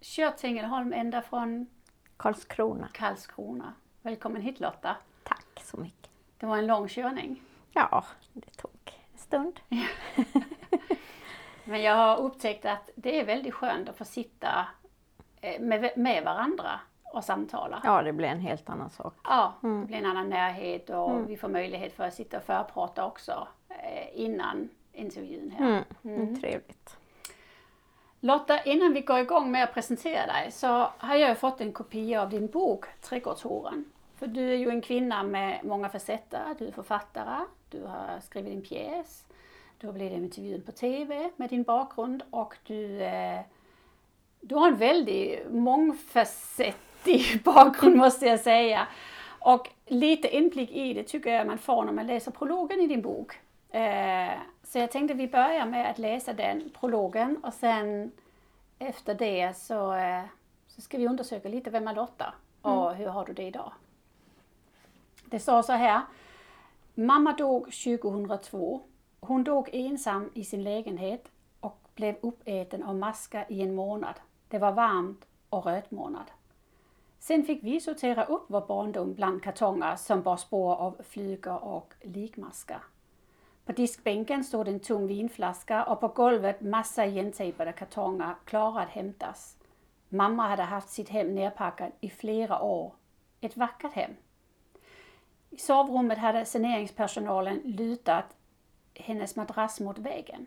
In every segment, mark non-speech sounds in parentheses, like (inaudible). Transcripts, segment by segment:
kört till Ängelholm ända från Karlskrona. Karlskrona. Välkommen hit Lotta. Tack så mycket. Det var en lång körning. Ja, det tog en stund. (laughs) Men jag har upptäckt att det är väldigt skönt att få sitta eh, med, med varandra och samtala. Ja, det blir en helt annan sak. Ja, det blir en annan närhet och mm. vi får möjlighet för att sitta och förprata också eh, innan intervjun här. Mm. Mm. Trevligt. Lotta, innan vi går igång med att presentera dig så har jag fått en kopia av din bok Trädgårdshoran. För du är ju en kvinna med många facetter. Du är författare, du har skrivit en pjäs, du har blivit intervjuad på TV med din bakgrund och du, eh, du har en väldigt mångfacettig (laughs) bakgrund måste jag säga. Och lite inblick i det tycker jag man får när man läser prologen i din bok. Eh, så jag tänkte vi börjar med att läsa den prologen och sen efter det så, eh, så ska vi undersöka lite vem är Lotta och mm. hur har du det idag? Det står så här. Mamma dog 2002. Hon dog ensam i sin lägenhet och blev uppäten av maskar i en månad. Det var varmt och rötmånad. Sen fick vi sortera upp vår barndom bland kartonger som bar spår av flugor och likmaskar. På diskbänken stod en tung vinflaska och på golvet massa igentejpade kartonger klara att hämtas. Mamma hade haft sitt hem nerpackat i flera år. Ett vackert hem. I sovrummet hade saneringspersonalen lutat hennes madrass mot väggen.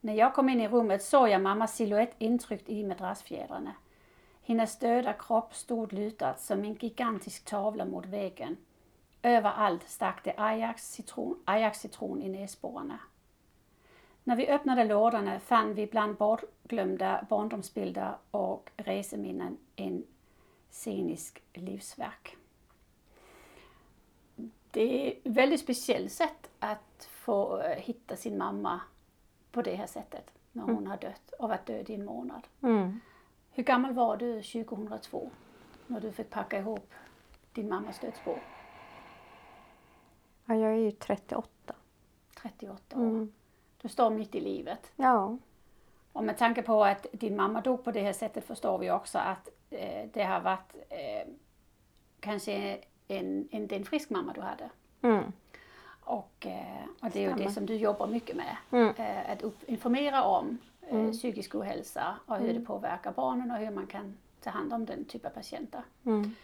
När jag kom in i rummet såg jag mammas silhuett intryckt i madrassfjädrarna. Hennes döda kropp stod lutad som en gigantisk tavla mot väggen Överallt stack det Ajax citron, Ajax citron i näsborrarna. När vi öppnade lådorna fann vi bland bortglömda barndomsbilder och reseminnen en scenisk livsverk. Det är ett väldigt speciellt sätt att få eh, hitta sin mamma på det här sättet när hon mm. har dött och varit död i en månad. Mm. Hur gammal var du 2002 när du fick packa ihop din mammas dödsbo? Ja, jag är ju 38. 38 år. Mm. Du står mitt i livet. Ja. Och med tanke på att din mamma dog på det här sättet förstår vi också att eh, det har varit eh, kanske en, en, en frisk mamma du hade. Mm. Och, eh, och det är ju det som du jobbar mycket med. Mm. Eh, att informera om eh, mm. psykisk ohälsa och hur det mm. påverkar barnen och hur man kan ta hand om den typen av patienter. Mm.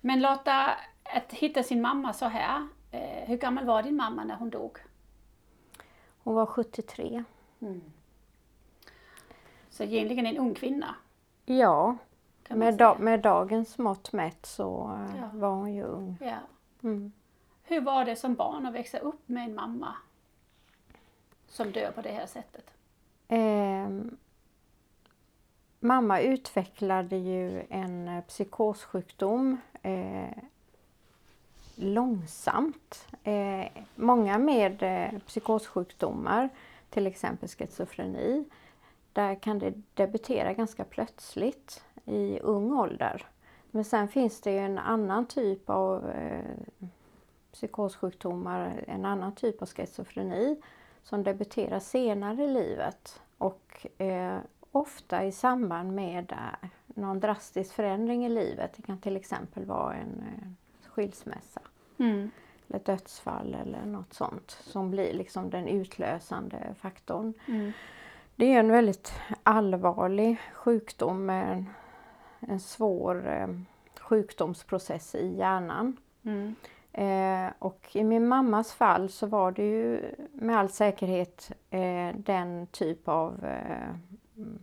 Men Lotta, att hitta sin mamma så här, hur gammal var din mamma när hon dog? Hon var 73. Mm. Så egentligen en ung kvinna? Ja, med, da med, dagens mått mätt så eh, ja. var hon ju ung. Ja. Mm. Hur var det som barn att växa upp med en mamma som dör på det här sättet? Eh, mamma utvecklade ju en eh, psykossjukdom eh, långsamt. Eh, många med eh, psykossjukdomar, till exempel schizofreni, där kan det debutera ganska plötsligt i ung ålder. Men sen finns det ju en annan typ av eh, psykossjukdomar, en annan typ av schizofreni som debuterar senare i livet och eh, ofta i samband med eh, någon drastisk förändring i livet. Det kan till exempel vara en eh, skilsmässa. Mm. Eller dödsfall eller något sånt som blir liksom den utlösande faktorn. Mm. Det är en väldigt allvarlig sjukdom med en svår eh, sjukdomsprocess i hjärnan. Mm. Eh, och i min mammas fall så var det ju med all säkerhet eh, den typ av eh,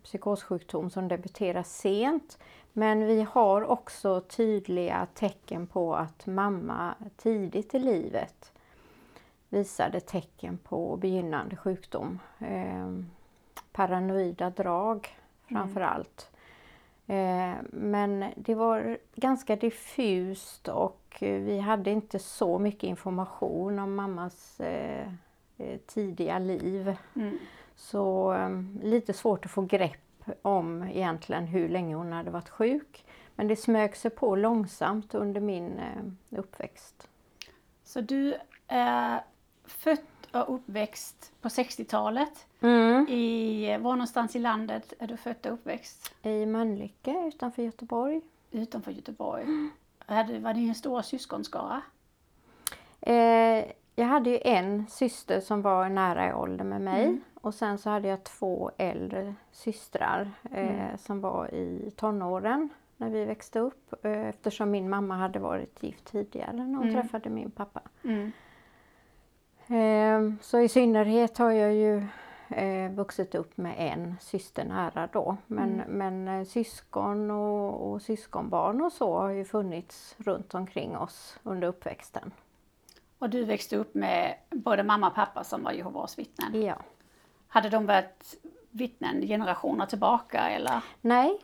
psykossjukdom som debuterar sent. Men vi har också tydliga tecken på att mamma tidigt i livet visade tecken på begynnande sjukdom. Eh, paranoida drag framför allt. Eh, men det var ganska diffust och vi hade inte så mycket information om mammas eh, eh tidiga liv. Mm. Så eh, lite svårt att få grepp om egentligen hur länge hon hade varit sjuk. Men det smög sig på långsamt under min eh, uppväxt. Så du är född och uppväxt på 60-talet. Mm. I, var någonstans i landet är du född och uppväxt? I Mölnlycke utanför Göteborg. Utanför Göteborg. Mm. Var ni en stor syskonskara? Eh, jag hade ju en syster som var nära i ålder med mig mm. Och sen så hade jag två äldre systrar eh, mm. som var i tonåren när vi växte upp eh, eftersom min mamma hade varit gift tidigare när hon Mm. träffade min pappa. Mm. Eh, så i synnerhet har jag ju eh, vuxit upp med en syster nära då. Men, men eh, syskon och, och syskonbarn och så har ju funnits runt omkring oss under uppväxten. Och du växte upp med både mamma och pappa som var Jehovas vittnen. Ja. Hade de varit vittnen generationer tillbaka eller? Nej,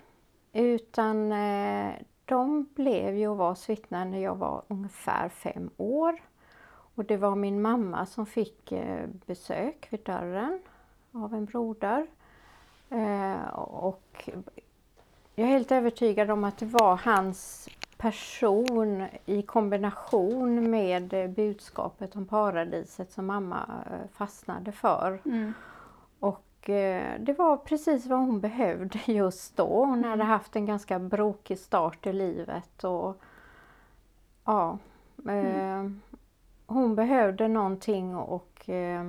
utan eh, de blev Jehovas vittnen när jag var ungefär fem år. Och det var min mamma som fick eh, besök vid dörren av en broder. Eh, och jag är helt övertygad om att det var hans person i kombination med budskapet om paradiset som mamma fastnade för. Mm. Eh, det var precis vad hon behövde (laughs) just då. Hon hade haft en ganska brokig start i livet och ja, eh, hon behövde någonting och, eh,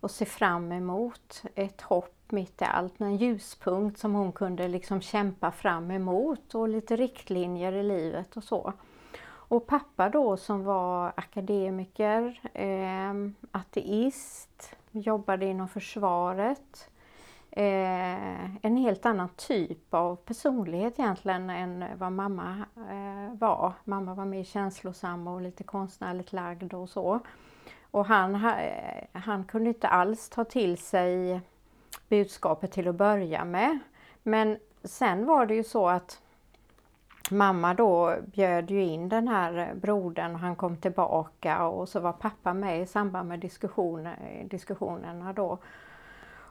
och se fram emot. Ett hopp mitt i allt, en ljuspunkt som hon kunde liksom kämpa fram emot och lite riktlinjer i livet och så. Och pappa då som var akademiker, eh, ateist, jobbade inom försvaret. Eh, en helt annan typ av personlighet egentligen än vad mamma eh, var. Mamma var mer känslosam och lite konstnärligt lagd och så. Och han, eh, han kunde inte alls ta till sig budskapet till att börja med. Men sen var det ju så att mamma då bjöd ju in den här brodern och han kom tillbaka och så var pappa med i samband med diskussioner, diskussionerna då.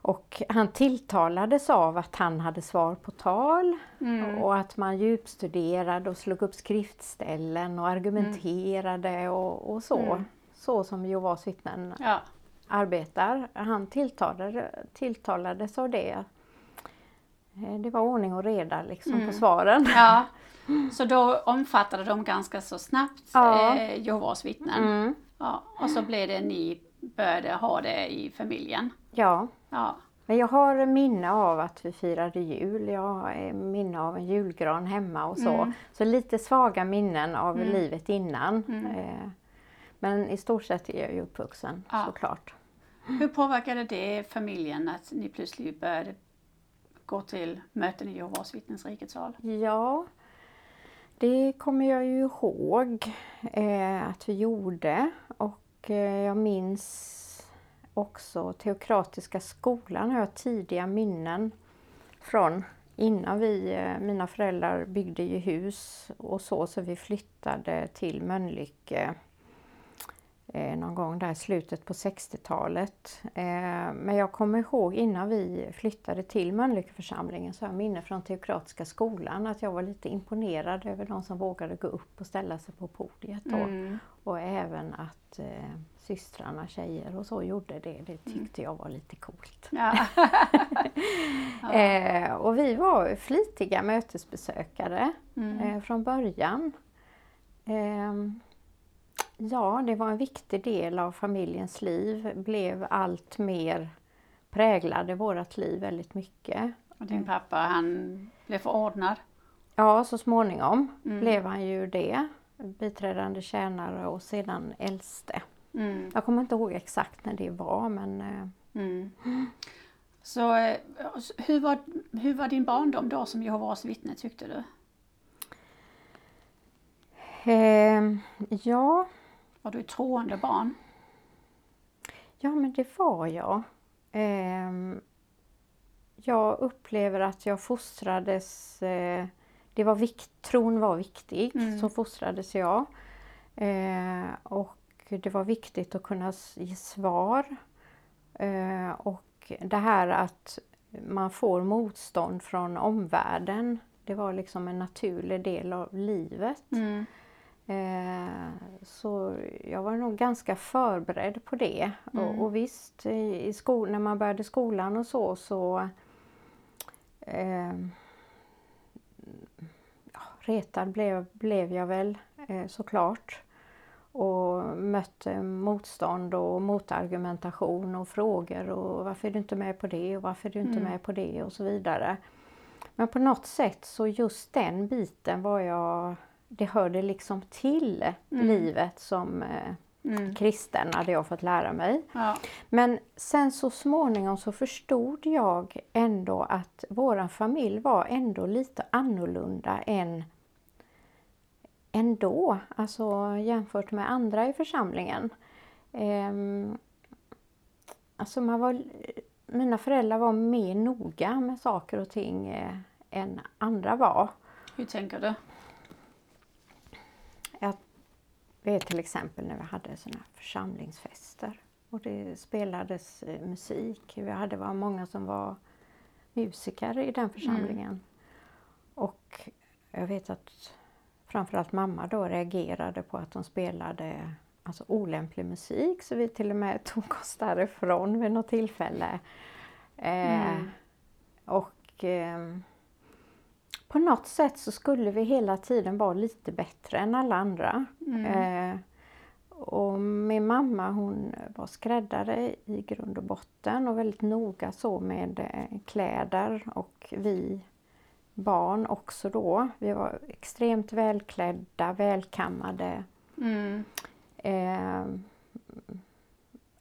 Och han tilltalades av att han hade svar på tal Mm. och att man djupstuderade och slog upp skriftställen och argumenterade och, och så. Mm. Så som Jehovas vittnen Ja. arbetar. Han tilltalade, tilltalades av det. Eh, Det var ordning och reda liksom Mm. på svaren. ja. (laughs) Så då omfattade de ganska så snabbt Ja. eh, Jehovas vittnen. Mm. Ja. Och så blev det ni började ha det i familjen. Ja, Ja. men jag har minne av att vi firade jul. Jag har minne av en julgran hemma och så. Mm. Så lite svaga minnen av Mm. livet innan. Mm. Eh, Men i stort sett är jag ju uppvuxen Ja. såklart. Hur påverkade det familjen att ni plötsligt började gå till möten i Jehovas vittnens rikets sal? Ja, det kommer jag ju ihåg eh, att vi gjorde. Och eh, jag minns också Teokratiska skolan har jag tidiga minnen från innan vi, eh, mina föräldrar byggde ju hus och så, så vi flyttade till Mölnlycke. eh, någon gång där i slutet på 60-talet. Eh, men jag kommer ihåg innan vi flyttade till Mölnlyckeförsamlingen så har jag minne från Teokratiska skolan att jag var lite imponerad över de som vågade gå upp och ställa sig på podiet då. Mm. Och även att eh, systrarna, tjejer och så gjorde det. Det tyckte jag var lite coolt. Ja. (laughs) ja. Eh, och vi var flitiga mötesbesökare Mm. eh, från början. Ja, det var en viktig del av familjens liv. Blev allt mer präglade vårt liv väldigt mycket. Och din pappa han blev förordnad Ja, så småningom Mm. blev han ju det. Biträdande tjänare och sedan äldste. Mm. Jag kommer inte ihåg exakt när det var men eh, Mm. Så eh, hur var, hur var din barndom då som Jehovas vittne tyckte du? eh, ja, Var du ett troende barn? ja men det var jag. Ehm, jag upplever att jag fostrades, eh, det var vikt, tron var viktig, Mm. så fostrades jag. Eh, och det var viktigt att kunna ge svar. Eh, och det här att man får motstånd från omvärlden, det var liksom en naturlig del av livet. Mm. Eh, Så jag var nog ganska förberedd på det. Mm. Och, och visst, i, i skol, när man började skolan och så så eh, ja, retad blev, blev jag väl eh, såklart. Och mötte motstånd och motargumentation och frågor och varför är du inte med på det och varför är du inte Mm. med på det och så vidare. Men på något sätt så just den biten var jag, det hörde liksom till Mm. livet som eh, Mm. kristen hade jag fått lära mig. Ja. Men sen så småningom så förstod jag ändå att våran familj var ändå lite annorlunda än ändå, alltså jämfört med andra i församlingen. Ehm, alltså man var, mina föräldrar var mer noga med saker och ting eh, än andra var. Hur tänker du? Jag vet till exempel när vi hade såna församlingsfester och det spelades eh, musik. Vi hade var många som var musiker i den församlingen. Och jag vet att framförallt mamma då reagerade på att de spelade alltså olämplig musik så vi till och med (laughs) tog oss därifrån vid något tillfälle. Eh, Mm. Och ehm, på något sätt så skulle vi hela tiden vara lite bättre än alla andra. Mm. Eh, och min mamma hon var skräddare i grund och botten och väldigt noga så med eh, kläder och vi barn också då. Vi var extremt välklädda, välkammade. Mm. Eh,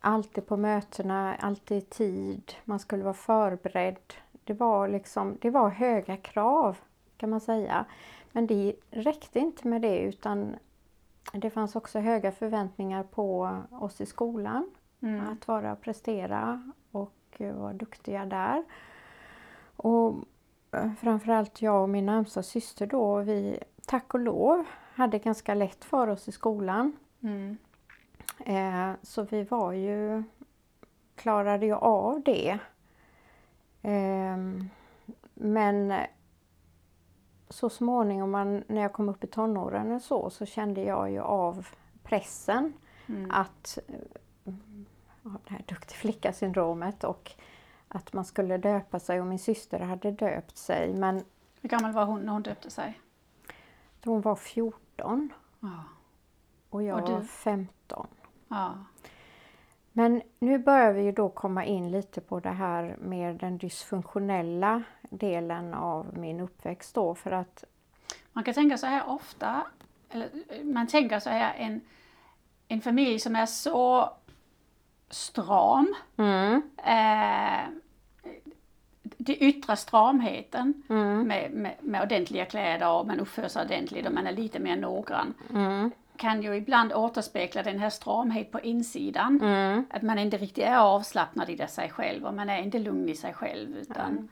alltid på mötena, alltid i tid. Man skulle vara förberedd. Det var, liksom, det var höga krav kan man säga. Men det räckte inte med det utan det fanns också höga förväntningar på oss i skolan. Mm. Att vara prestera och eh, vara duktiga där. Och eh, framförallt jag och min närmsta syster då, vi tack och lov hade ganska lätt för oss i skolan. Mm. Eh, så vi var ju, klarade ju av det. Ehm, men så småningom man, när jag kom upp i tonåren och så, så kände jag ju av pressen Mm. att eh, det här duktig flicka-syndromet och att man skulle döpa sig och min syster hade döpt sig men Hur gammal var hon när hon döpte sig? hon var 14 Ja. och jag Och var 15. ja. Men nu börjar vi ju då komma in lite på det här med den dysfunktionella delen av min uppväxt då för att Man kan tänka så här ofta, eller eh, man tänker så här en, en familj som är så stram, mm, eh, det yttre stramheten mm, med, med, med ordentliga kläder och man uppför sig ordentligt och man är lite mer noggrann mm, kan ju ibland återspegla den här stramhet på insidan. mm, Att man inte riktigt är avslappnad i det sig själv och man är inte lugn i sig själv utan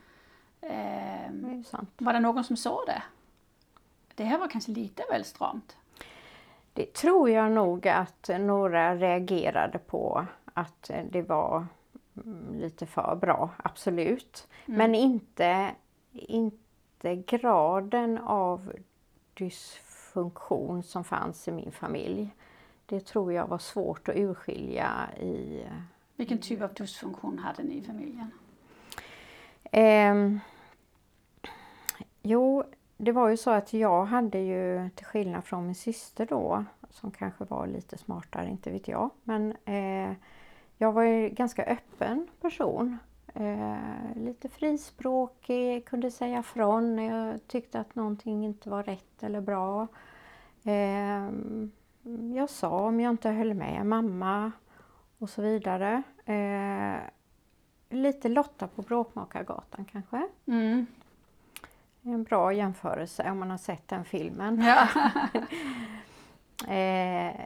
ehm, sant. var det någon som sa det? Det här var kanske lite väl stramt. Det tror jag nog att några reagerade på att det var mm, lite för bra, absolut. Men inte, inte graden av dysfunktion som fanns i min familj. Det tror jag var svårt att urskilja i Vilken typ av dysfunktion hade ni i familjen? Ehm, jo, det var ju så att jag hade ju, till skillnad från min syster då, som kanske var lite smartare, inte vet jag. Men eh, jag var ju ganska öppen person. Eh, lite frispråkig, kunde säga från när jag tyckte att någonting inte var rätt eller bra. Eh, jag sa om jag inte höll med mamma och så vidare. Eh, lite Lotta på Bråkmakargatan kanske. Mm. En bra jämförelse om man har sett den filmen. Ja. (laughs) eh,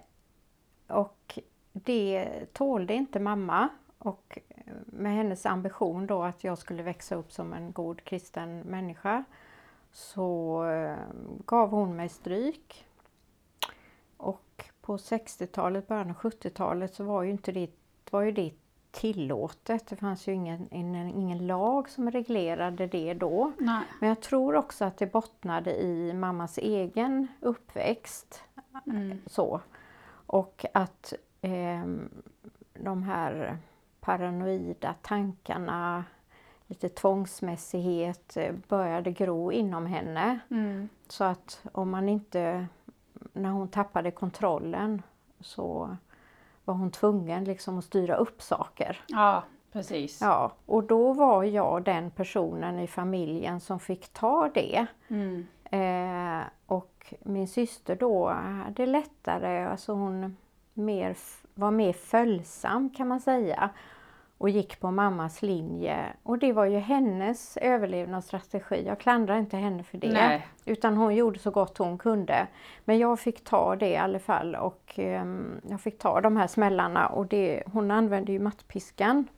och det tålde inte mamma och med hennes ambition då att jag skulle växa upp som en god kristen människa så eh, gav hon mig stryk. Och på 60-talet, början av 70-talet så var ju inte det, var ju det tillåtet. Det fanns ju ingen, ingen, ingen lag som reglerade det då. Nej. Men jag tror också att det bottnade i mammas egen uppväxt. Mm. Så. Och att eh, de här paranoida tankarna, lite tvångsmässighet eh, började gro inom henne. Mm. Så att om man inte, när hon tappade kontrollen så var hon tvungen liksom att styra upp saker. Ja, precis. Ja, och då var jag den personen i familjen som fick ta det. Mm. Eh, och min syster då hade lättare, alltså hon mer, var mer följsam kan man säga och gick på mammas linje. Och det var ju hennes överlevnadsstrategi. Jag klandrar inte henne för det. Nej. Utan hon gjorde så gott hon kunde. Men jag fick ta det i alla fall och ehm, jag fick ta de här smällarna och det, hon använde ju mattpiskan.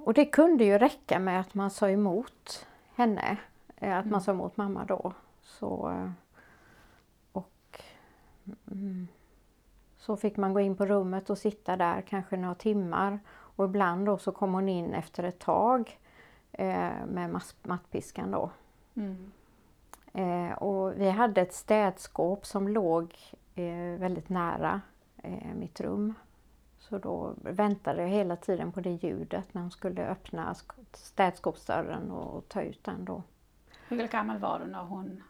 Och det kunde ju räcka med att man sa emot henne. eh, Att man sa emot mamma då. Så, eh, och mm, så fick man gå in på rummet och sitta där kanske några timmar. Och ibland då så kom hon in efter ett tag eh, med mattpiskan då. Mm. Eh, och vi hade ett städskåp som låg eh, väldigt nära eh, mitt rum. Så då väntade jag hela tiden på det ljudet när hon skulle öppna sk- städskåpsdörren och ta ut den då. Hur gammal var du när hon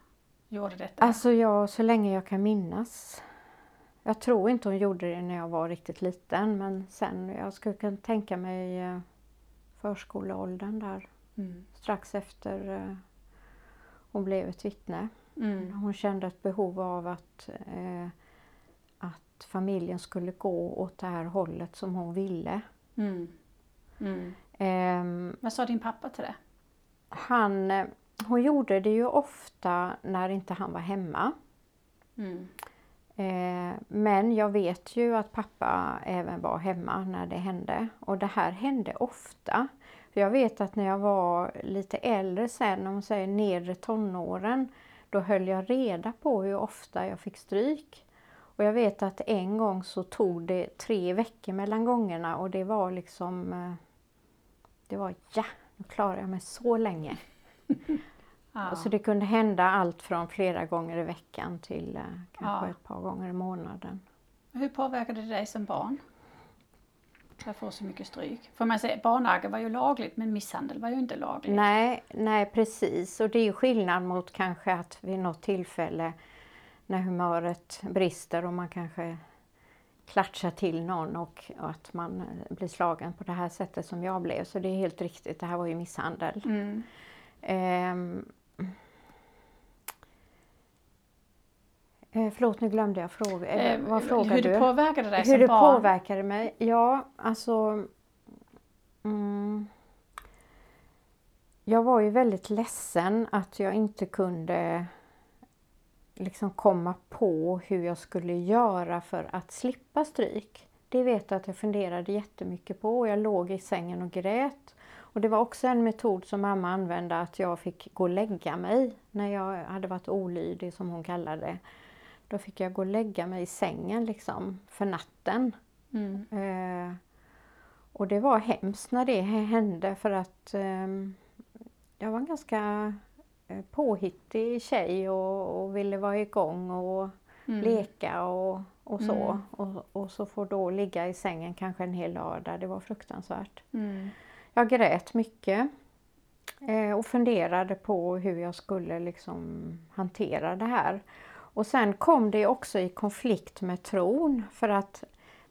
gjorde detta? Alltså jag, så länge jag kan minnas. Jag tror inte hon gjorde det när jag var riktigt liten men sen, jag skulle kunna tänka mig eh, förskoleåldern där. Mm. Strax efter eh, hon blev ett vittne. Mm. Hon kände ett behov av att, eh, att familjen skulle gå åt det här hållet som hon ville. Mm. Mm. Ehm, Vad sa din pappa till det? han, eh, hon gjorde det ju ofta när inte han var hemma. Eh, men jag vet ju att pappa även var hemma när det hände. Och det här hände ofta. För jag vet att när jag var lite äldre sen, om man säger nedre tonåren, då höll jag reda på hur ofta jag fick stryk. Och jag vet att en gång så tog det tre veckor mellan gångerna och det var liksom... Eh, det var ja, nu klarar jag mig så länge. (laughs) Ja. Så det kunde hända allt från flera gånger i veckan till eh, kanske Ja. ett par gånger i månaden. Hur påverkade det dig som barn? Att få så mycket stryk. För man säger, barnaga var ju lagligt men misshandel var ju inte lagligt. Nej, nej precis. Och det är ju skillnad mot kanske att vid något tillfälle när humöret brister och man kanske klatschar till någon och, och att man eh, blir slagen på det här sättet som jag blev. Så det är helt riktigt, det här var ju misshandel. Mm. Ehm. Eh, förlåt, nu glömde jag fråga. Eh, vad frågar hur du? det påverkade dig Hur det barn? påverkade mig? Ja, alltså... Mm, jag var ju väldigt ledsen att jag inte kunde liksom komma på hur jag skulle göra för att slippa stryk. Det vet jag att jag funderade jättemycket på och jag låg i sängen och grät. Och det var också en metod som mamma använde att jag fick gå och lägga mig när jag hade varit olydig som hon kallade det. Då fick jag gå och lägga mig i sängen liksom för natten. Mm. Eh, och det var hemskt när det hände för att eh, jag var en ganska eh, påhittig tjej och, och ville vara igång och Mm. leka och, och så. Mm. Och, och så får då ligga i sängen kanske en hel lördag. Det var fruktansvärt. Mm. Jag grät mycket eh, och funderade på hur jag skulle liksom hantera det här. Och sen kom det också i konflikt med tron för att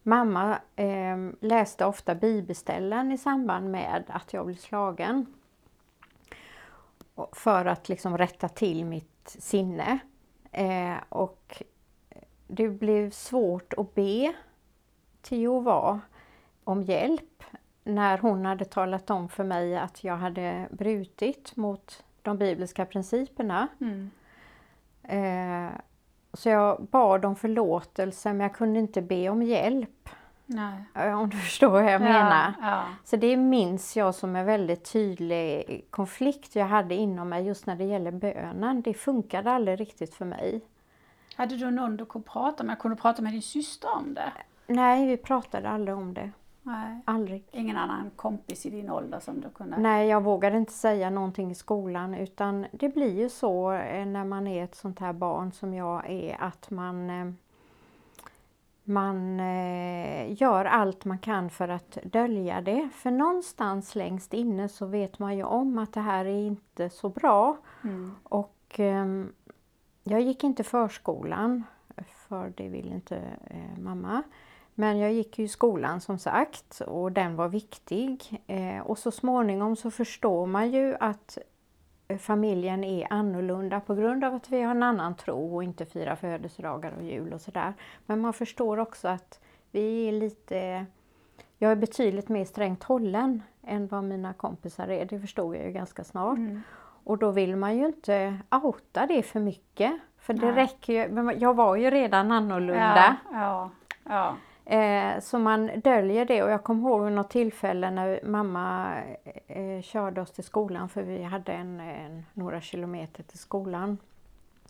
Mamma eh, läste ofta bibelställen i samband med att jag blev slagen. För att liksom rätta till mitt sinne. Eh, och det blev svårt att be till Jehova om hjälp när hon hade talat om för mig att jag hade brutit mot de bibliska principerna. Mm. Eh, så jag bad om förlåtelse men jag kunde inte be om hjälp. Nej. Om du förstår vad jag ja, menar. Ja. Så det minns jag som en väldigt tydlig konflikt jag hade inom mig just när det gäller bönen. Det funkade aldrig riktigt för mig. Hade du någon du kunde prata med? Kunde du prata med din syster om det? Nej, vi pratade aldrig om det. Nej. Aldrig. Ingen annan kompis i din ålder som du kunde? Nej, jag vågade inte säga någonting i skolan utan det blir ju så eh, när man är ett sånt här barn som jag är att man eh, man eh, gör allt man kan för att dölja det. För någonstans längst inne så vet man ju om att det här är inte så bra. Mm. Och ehm, jag gick inte förskolan, för det ville inte mamma. Men jag gick ju i skolan som sagt och den var viktig. Eh, och så småningom så förstår man ju att eh, familjen är annorlunda på grund av att vi har en annan tro och inte firar födelsedagar och jul och sådär. Men man förstår också att vi är lite... Jag är betydligt mer strängt hållen än vad mina kompisar är. Det förstod jag ju ganska snart. Mm. Och då vill man ju inte outa det för mycket. För det Nej. räcker ju, jag var ju redan annorlunda. Ja, ja, ja. Eh, så man döljer det och jag kommer ihåg något tillfälle när mamma eh, körde oss till skolan för vi hade en, en, några kilometer till skolan.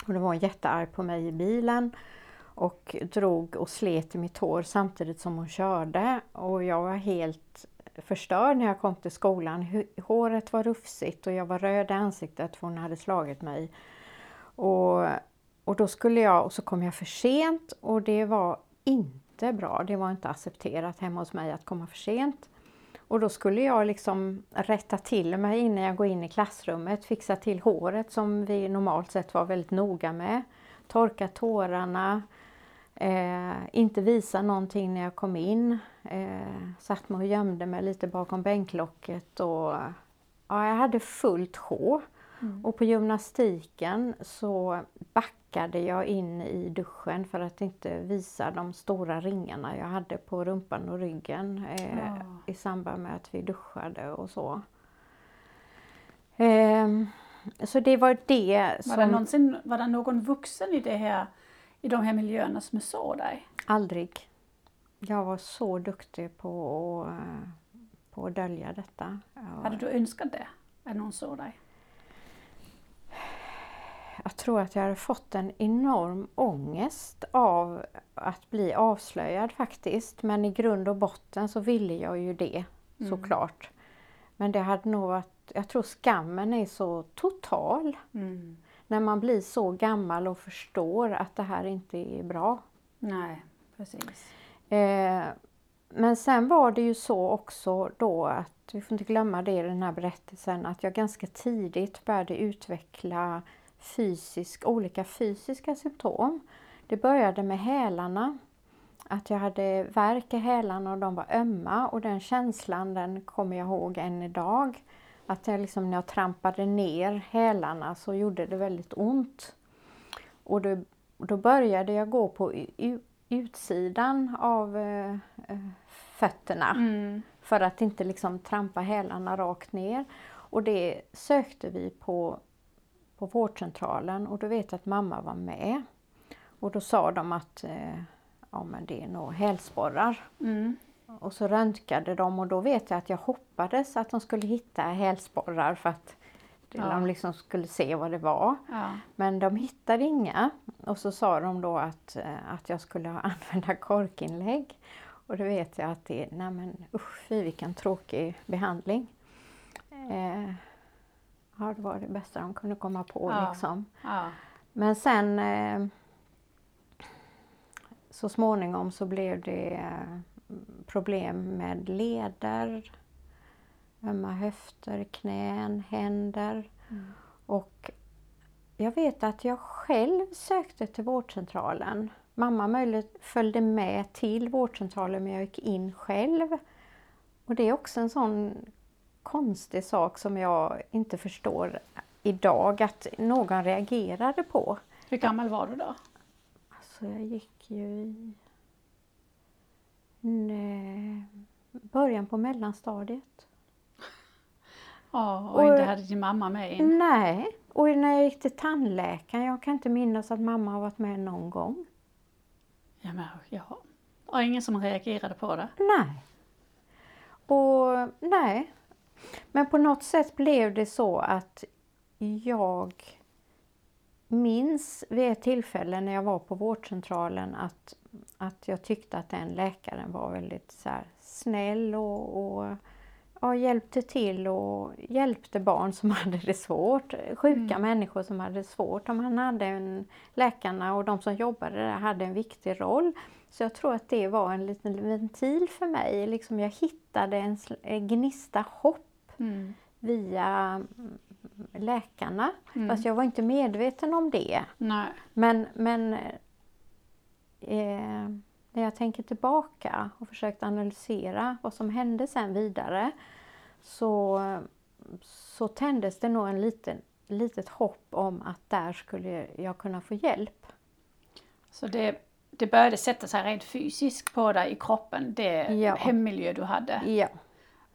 Och det var hon jättearg på mig i bilen och drog och slet i mitt hår samtidigt som hon körde och jag var helt förstörd när jag kom till skolan. Håret var rufsigt och jag var röd i ansiktet för hon hade slagit mig. Och, och då skulle jag, och så kom jag för sent och det var inte inte bra. Det var inte accepterat hemma hos mig att komma för sent. Och då skulle jag liksom rätta till mig innan jag går in i klassrummet, fixa till håret som vi normalt sett var väldigt noga med. Torka tårarna, eh, inte visa någonting när jag kom in. Eh, satt mig och gömde mig lite bakom bänklocket och ja, jag hade fullt sjå. Mm. Och på gymnastiken så backade jag in i duschen för att inte visa de stora ringarna jag hade på rumpan och ryggen eh, ja. i samband med att vi duschade och så. Eh, så det var det som... Var det, någonsin, var det någon vuxen i, det här, i de här miljöerna som såg dig? Aldrig. Jag var så duktig på att, på att dölja detta. Hade du önskat det? Att någon såg dig? Jag tror att jag hade fått en enorm ångest av att bli avslöjad faktiskt. Men i grund och botten så ville jag ju det mm. såklart. Men det hade nog varit, jag tror skammen är så total. Mm. När man blir så gammal och förstår att det här inte är bra. Nej, precis. Eh, men sen var det ju så också då att, vi får inte glömma det i den här berättelsen, att jag ganska tidigt började utveckla fysisk, olika fysiska symptom. Det började med hälarna. Att jag hade värk i hälarna och de var ömma och den känslan den kommer jag ihåg än idag. Att jag liksom, när jag trampade ner hälarna så gjorde det väldigt ont. Och då, då började jag gå på utsidan av äh, fötterna mm. för att inte liksom trampa hälarna rakt ner. Och det sökte vi på på vårdcentralen och då vet jag att mamma var med. Och då sa de att eh, ja, men det är nog hälsporrar. Mm. Och så röntgade de och då vet jag att jag hoppades att de skulle hitta hälsporrar för att ja. de liksom skulle se vad det var. Ja. Men de hittade inga. Och så sa de då att, eh, att jag skulle (laughs) använda korkinlägg. Och då vet jag att det, nej men usch vilken tråkig behandling. Eh, Ja, det var det bästa de kunde komma på. Ja. Liksom. Ja. Men sen eh, så småningom så blev det eh, problem med leder, ömma höfter, knän, händer. Mm. Och jag vet att jag själv sökte till vårdcentralen mamma möjligt följde med till vårdcentralen men jag gick in själv. Och det är också en sån konstig sak som jag inte förstår idag att någon reagerade på. Hur gammal var du då? Alltså jag gick ju i nej, början på mellanstadiet. Ja, och, och inte hade din mamma med in? Nej, och när jag gick till tandläkaren, jag kan inte minnas att mamma har varit med någon gång. Ja, men, ja. Och ingen som reagerade på det? Nej. Och nej. Men på något sätt blev det så att jag minns vid ett tillfälle när jag var på vårdcentralen att, att jag tyckte att den läkaren var väldigt så snäll och, och ja, hjälpte till och hjälpte barn som (laughs) hade det svårt. Sjuka mm. människor som hade det svårt. Om han hade en, läkarna och de som jobbade där hade en viktig roll. Så jag tror att det var en liten ventil för mig. Liksom jag hittade en gnista hopp mm. via mm, läkarna. Mm. Fast jag var inte medveten om det. Nej. Men, men eh, när jag tänker tillbaka och försökt analysera vad som hände sen vidare så, så tändes det nog en liten, litet hopp om att där skulle jag kunna få hjälp. Så det, det började sätta sig rent fysiskt på dig i kroppen, det ja. hemmiljö du hade? Ja.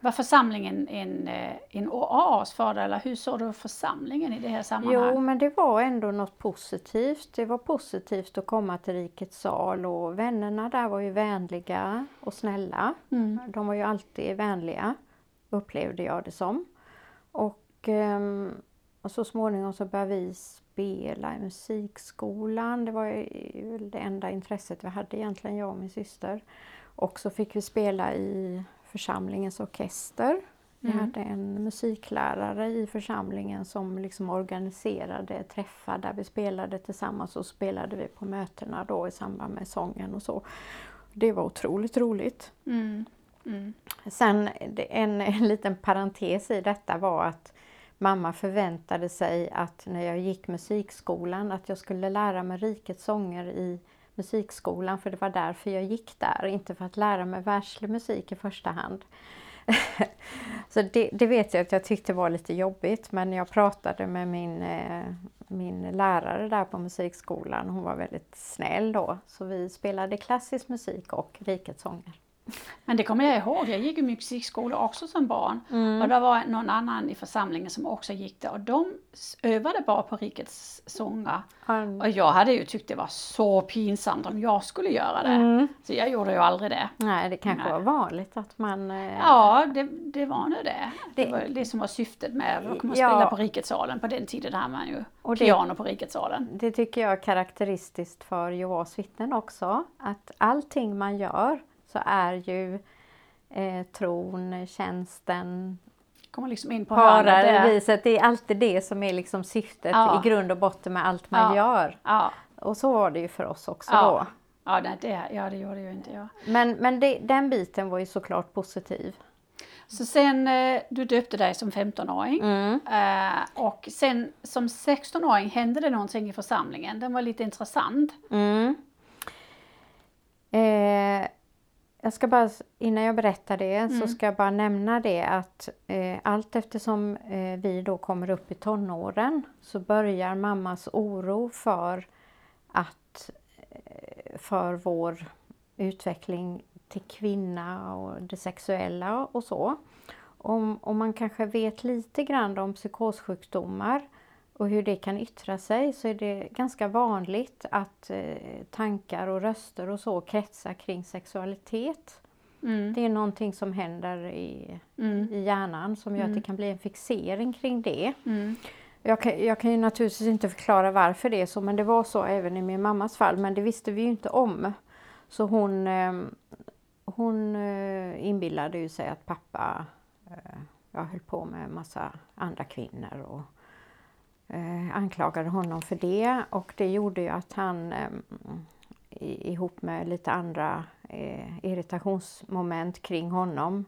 Var församlingen en, eh, en oas för dig eller hur såg du församlingen i det här sammanhanget? Jo men det var ändå något positivt. Det var positivt att komma till Rikets sal och vännerna där var ju vänliga och snälla. Mm. De var ju alltid vänliga upplevde jag det som. Och, ehm, och så småningom så började vi spela i musikskolan. Det var ju det enda intresset vi hade egentligen, jag och min syster. Och så fick vi spela i församlingens orkester. Vi mm. hade en musiklärare i församlingen som liksom organiserade träffar där vi spelade tillsammans och spelade vi på mötena då i samband med sången och så. Det var otroligt roligt. Mm. Mm. Sen en, en liten parentes i detta var att mamma förväntade sig att när jag gick musikskolan att jag skulle lära mig rikets sånger i musikskolan för det var därför jag gick där, inte för att lära mig världslig musik i första hand. (laughs) så det, det, vet jag att jag tyckte var lite jobbigt men jag pratade med min, eh, min lärare där på musikskolan. Hon var väldigt snäll då så vi spelade klassisk musik och rikets sånger. Men det kommer jag ihåg, jag gick i musikskola också som barn. Mm. Och det var någon annan i församlingen som också gick där och de övade bara på rikets sånger. Mm. Och jag hade ju tyckt det var så pinsamt om jag skulle göra det. Mm. Så jag gjorde ju aldrig det. Nej, det kanske Nej. var vanligt att man... Eh... Ja, det, det var nog det. Det, det var det som var syftet med att och ja. spela på riketsalen. På den tiden hade man ju och piano på riketsalen. Det tycker jag är karaktäristiskt för Jehovas vittnen också. Att allting man gör så är ju eh, tron, tjänsten, kommer liksom in på pararviset, det är alltid det som är liksom syftet ja. i grund och botten med allt man ja. gör. Ja. Och så var det ju för oss också då. Ja, det, det, ja, det gjorde ju inte jag. Men, men det, den biten var ju såklart positiv. Så sen, eh, du döpte dig som 15-åring mm. Eh, och sen som 16-åring hände det någonting i församlingen. Den var lite intressant. Mm. Eh, jag ska bara, innan jag berättar det, mm. så ska jag bara nämna det att eh, allt eftersom eh, vi då kommer upp i tonåren så börjar mammas oro för att eh, för vår utveckling till kvinna och det sexuella och så. Om, om man kanske vet lite grann om psykossjukdomar och hur det kan yttra sig så är det ganska vanligt att eh, tankar och röster och så kretsar kring sexualitet. Mm. Det är någonting som händer i, mm. i hjärnan som gör mm. att det mm. kan bli en fixering kring det. Mm. Jag kan, jag kan ju naturligtvis inte förklara varför det är så men det var så även i min mammas fall men det visste vi ju inte om. Så hon, eh, hon eh, inbillade ju sig att pappa eh, jag höll på med massa andra kvinnor och eh, anklagade honom för det och det gjorde ju att han eh, ihop med lite andra eh, irritationsmoment kring honom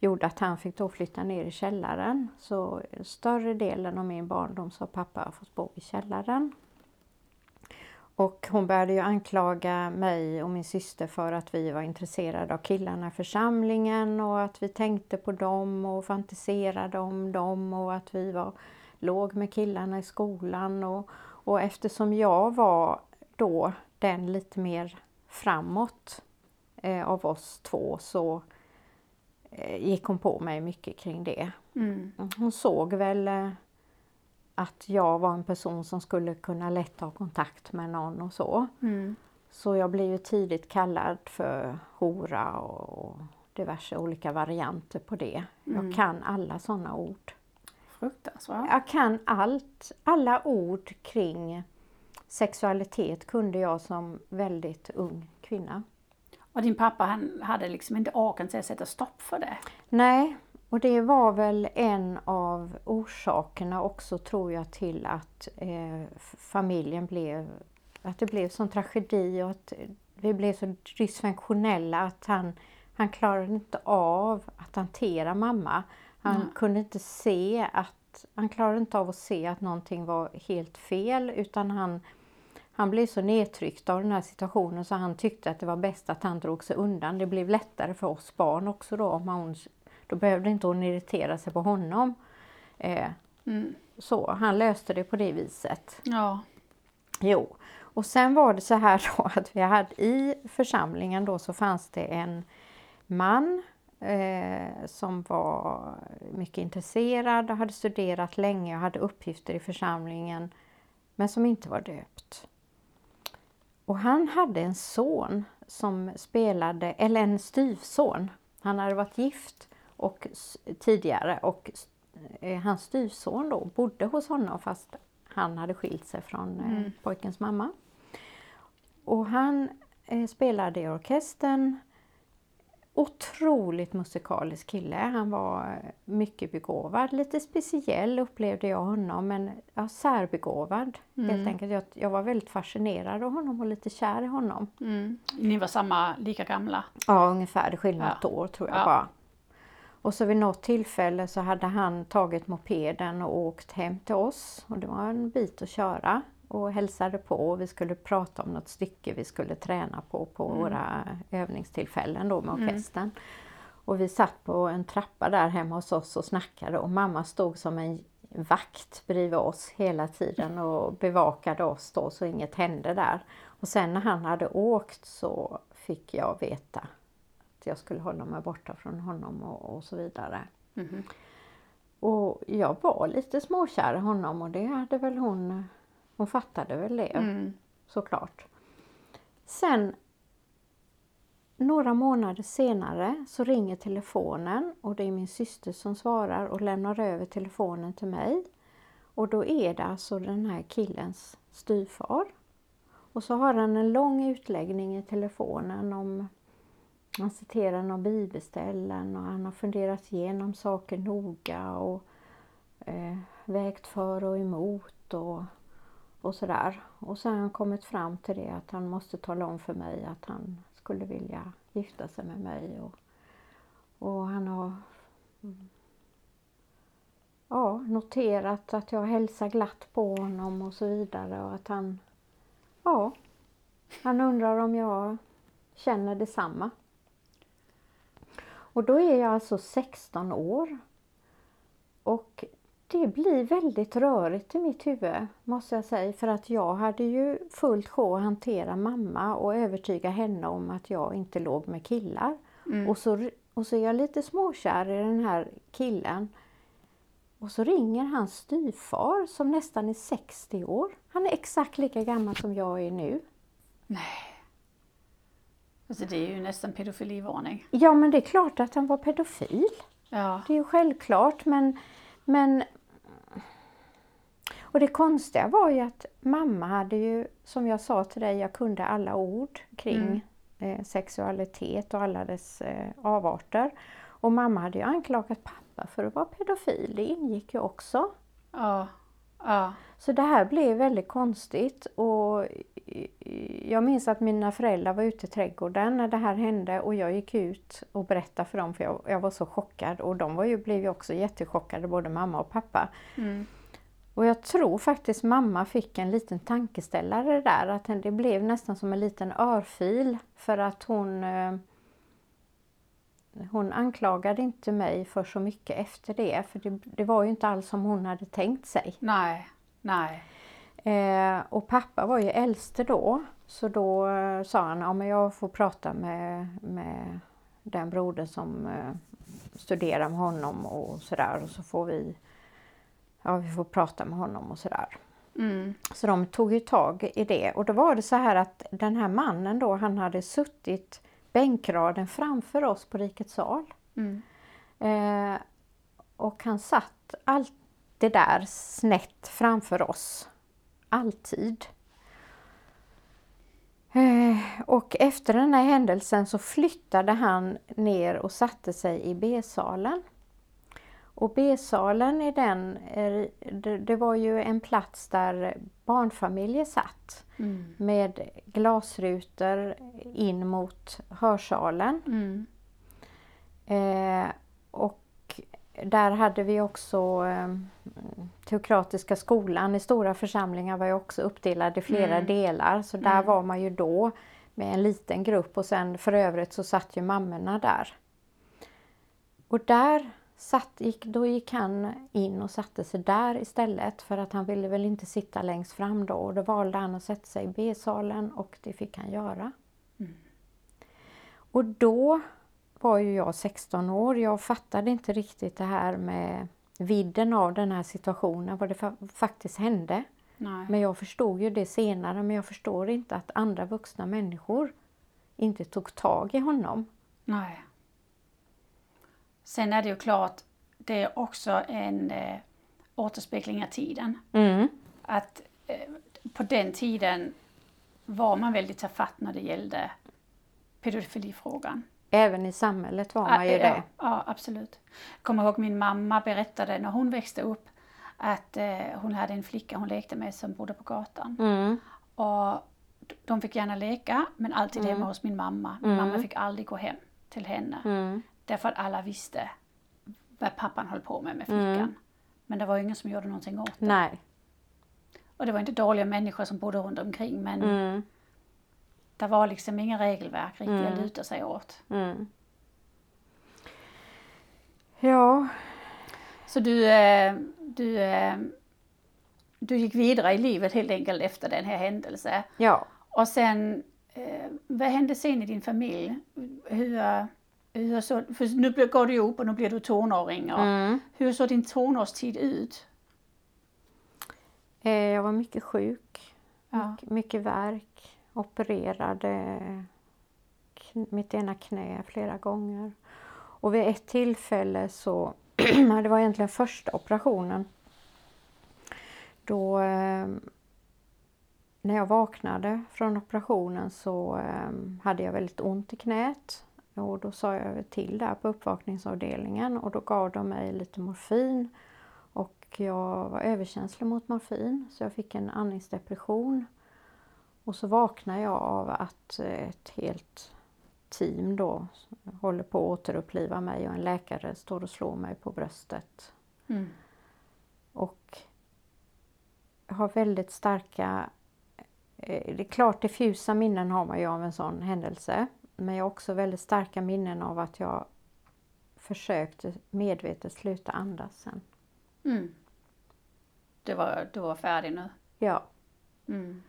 gjorde att han fick då flytta ner i källaren. Så större delen av min barndom så har pappa fått bo i källaren. Och hon började ju anklaga mig och min syster för att vi var intresserade av killarna i församlingen och att vi tänkte på dem och fantiserade om dem och att vi var låg med killarna i skolan. Och, och eftersom jag var då den lite mer framåt eh, av oss två så eh, gick hon på mig mycket kring det. Mm. Hon såg väl eh, att jag var en person som skulle kunna lätt ha kontakt med någon och så. Mm. Så jag blev ju tidigt kallad för hora och diverse olika varianter på det. Mm. Jag kan alla sådana ord. Fruktansvärt. Jag kan allt, alla ord kring sexualitet kunde jag som väldigt ung kvinna. Och din pappa han hade liksom inte orken till att sätta stopp för det. Nej, och det var väl en av orsakerna också tror jag till att eh, familjen blev, att det blev sån tragedi och att vi blev så dysfunktionella att han, han klarade inte av att hantera mamma. Han Mm. kunde inte se att, han klarade inte av att se att någonting var helt fel utan han han blev så nedtryckt av den här situationen så han tyckte att det var bäst att han drog sig undan. Det blev lättare för oss barn också då. Om hon, då behövde inte hon irritera sig på honom. Eh, Mm. så han löste det på det viset. Ja. Jo, och sen var det så här (laughs) då att vi hade i församlingen då så fanns det en man eh, som var mycket intresserad och hade studerat länge och hade uppgifter i församlingen men som inte var döpt. Och han hade en son som spelade, eller en styvson. Han hade varit gift och, tidigare och eh, hans styvson då bodde hos honom fast han hade skilt sig från eh, Mm. pojkens mamma. Och han eh, spelade i orkestern. Otroligt musikalisk kille. Han var mycket begåvad. Lite speciell upplevde jag honom men ja, särbegåvad helt Mm. enkelt. Jag, jag var väldigt fascinerad av honom och lite kär i honom. Mm. Ni var samma, lika gamla. Ja, ungefär. Skiljer Ja. år tror jag Ja. bara. Och så vid något tillfälle så hade han tagit mopeden och åkt hem till oss. Och det var en bit att köra. Och hälsade på och vi skulle prata om något stycke vi skulle träna på på Mm. våra övningstillfällen då med Mm. orkestern. Och vi satt på en trappa där hemma hos oss och snackade och mamma stod som en vakt bredvid oss hela tiden och bevakade oss då så inget hände där. Och sen när han hade åkt så fick jag veta att jag skulle hålla mig borta från honom och, och så vidare. Mhm. Och jag var lite småkär i honom och det hade väl hon, hon fattade väl det Mm. såklart. Sen några månader senare så ringer telefonen och det är min syster som svarar och lämnar över telefonen till mig. Och då är det alltså den här killens styvfar. Och så har han en lång utläggning i telefonen om han citerar någon bibelställen och han har funderat igenom saker noga och eh, vägt för och emot och, och sådär. Och så har han kommit fram till det att han måste tala om för mig att han skulle vilja gifta sig med mig. Och, och han har mm, ja, noterat att jag hälsar glatt på honom och så vidare och att han ja, han undrar om jag känner detsamma. Och då är jag alltså 16 år. Och det blir väldigt rörigt i mitt huvud måste jag säga för att jag hade ju fullt sjå att hantera mamma och övertyga henne om att jag inte låg med killar. Mm. Och, så, och så är jag lite småkär i den här killen. Och så ringer hans styvfar som nästan är 60 år. Han är exakt lika gammal som jag är nu. Alltså det är ju nästan pedofilivarning. Ja men det är klart att han var pedofil. Ja. Det är ju självklart men, men... Och det konstiga var ju att mamma hade ju, som jag sa till dig, jag kunde alla ord kring eh, sexualitet och alla dess eh, avarter. Och mamma hade ju anklagat pappa för att vara pedofil, det ingick ju också. Ja. Ja. Så det här blev väldigt konstigt och jag minns att mina föräldrar var ute i trädgården när det här hände och jag gick ut och berättade för dem för jag, jag var så chockad och de var ju, blev ju också jättechockade, både mamma och pappa. Mm. Och jag tror faktiskt mamma fick en liten tankeställare där, att det blev nästan som en liten örfil för att hon eh, hon anklagade inte mig för så mycket efter det, för det, det var ju inte alls som hon hade tänkt sig. Nej, nej. Eh, och pappa var ju äldste då, så då eh, sa han ja, jag får prata med, med den brodern som eh, studerar med honom och sådär och så får vi ja, vi får prata med honom och sådär. Mm. Så de tog ju tag i det och då var det så här att den här mannen då han hade suttit bänkraden framför oss på Rikets sal. Mm. Eh, och han satt allt det där snett framför oss. Alltid. Eh, och efter den här händelsen så flyttade han ner och satte sig i B-salen. Och B-salen är den, det var ju en plats där barnfamiljer satt Mm. med glasrutor in mot hörsalen. Mm. Eh, och där hade vi också eh, Teokratiska skolan i stora församlingar var ju också uppdelad i flera Mm. delar så där Mm. var man ju då med en liten grupp och sen för övrigt så satt ju mammorna där. Och där satt, gick, då gick han in och satte sig där istället för att han ville väl inte sitta längst fram då och då valde han att sätta sig i B-salen och det fick han göra. Mm. Och då var ju jag 16 år. Jag fattade inte riktigt det här med vidden av den här situationen, vad det fa- faktiskt hände. Nej. Men jag förstod ju det senare, men jag förstår inte att andra vuxna människor inte tog tag i honom. Nej. Sen är det ju klart, det är också en eh, återspegling av tiden. Mm. Att eh, på den tiden var man väldigt tafatt när det gällde pedofilifrågan. Även i samhället var man ju ja, det. Ja, absolut. Jag kommer ihåg min mamma berättade när hon växte upp att eh, hon hade en flicka hon lekte med som bodde på gatan. Mm. Och de fick gärna leka men alltid Mm. hemma hos min mamma. Min Mm. mamma fick aldrig gå hem till henne. Mm. Därför att alla visste vad pappan höll på med med flickan. Mm. Men det var ju ingen som gjorde någonting åt det. Nej. Och det var inte dåliga människor som bodde runt omkring men Mm. det var liksom inga regelverk riktigt Mm. att luta sig åt. Mm. Ja, Så du, eh, du, eh, du gick vidare i livet helt enkelt efter den här händelsen. ja. Och sen, eh, vad hände sen i din familj? Hur, hur så, för nu går du ihop och nu blir du tonåring. Och Mm. Hur såg din tonårstid ut? Eh, Jag var mycket sjuk. Ja. Mycket, mycket värk. Opererade mitt ena knä flera gånger. Och vid ett tillfälle så, (clears throat) det var egentligen första operationen. Då, eh, när jag vaknade från operationen så eh, hade jag väldigt ont i knät. Och då sa jag till där på uppvakningsavdelningen och då gav de mig lite morfin. Och jag var överkänslig mot morfin så jag fick en andningsdepression. Och så vaknade jag av att ett helt team då håller på att återuppliva mig och en läkare står och slår mig på bröstet. Mm. Och jag har väldigt starka, eh, det är klart diffusa minnen har man ju av en sån händelse. Men jag har också väldigt starka minnen av att jag försökte medvetet sluta andas sen. Mm. Du, var, du var färdig nu? Ja. Mm.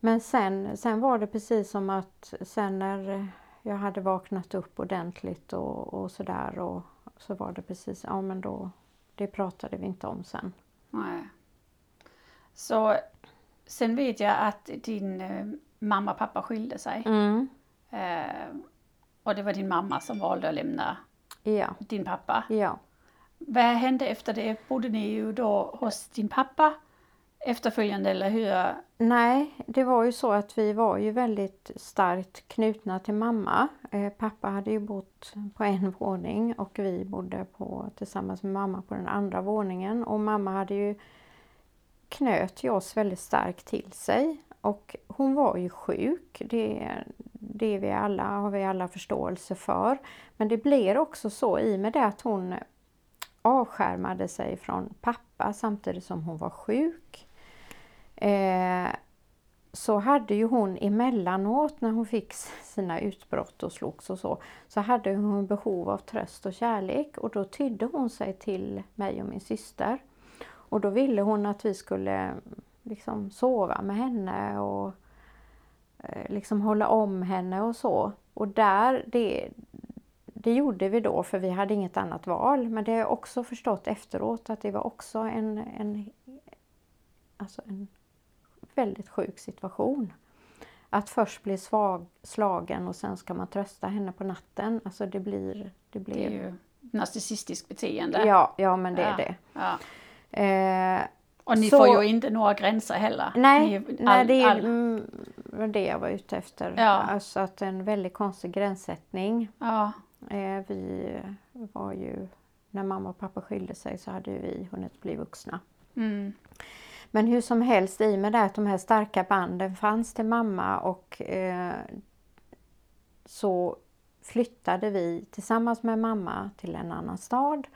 Men sen, sen var det precis som att sen när jag hade vaknat upp ordentligt och, och sådär och så var det precis, ja men då, det pratade vi inte om sen. Nej. Så sen vet jag att din eh, mamma och pappa skilde sig. Mm. Eh, och det var din mamma som valde att lämna Ja, din pappa. ja. Vad hände efter det? Bodde ni ju då hos din pappa efterföljande eller hur? Nej, det var ju så att vi var ju väldigt starkt knutna till mamma. Eh, pappa hade ju bott på en våning och vi bodde på, tillsammans med mamma på den andra våningen. Och mamma hade ju knöt ju oss väldigt starkt till sig. Och hon var ju sjuk, det, det vi alla, har vi alla förståelse för. Men det blir också så i och med det att hon avskärmade sig från pappa samtidigt som hon var sjuk. Eh, så hade ju hon emellanåt när hon fick sina utbrott och slogs och så, så hade hon behov av tröst och kärlek och då tydde hon sig till mig och min syster. Och då ville hon att vi skulle liksom sova med henne och eh, liksom hålla om henne och så. Och där, det, det gjorde vi då för vi hade inget annat val. Men det har jag också förstått efteråt att det var också en, en, alltså en väldigt sjuk situation. Att först bli svag, slagen och sen ska man trösta henne på natten. Alltså det blir... Det, blir... det är ju narcissistiskt beteende. Ja, ja men det ja, är det. Ja. Eh, och ni så... får ju inte några gränser heller. Nej, all, nej det är all... Mm, det jag var ute efter. Ja. Alltså att en väldigt konstig gränssättning. Ja. Eh, vi var ju, när mamma och pappa skilde sig så hade vi hunnit bli vuxna. Mm. Men hur som helst, i och med det att de här starka banden fanns till mamma och eh, så flyttade vi tillsammans med mamma till en annan stad.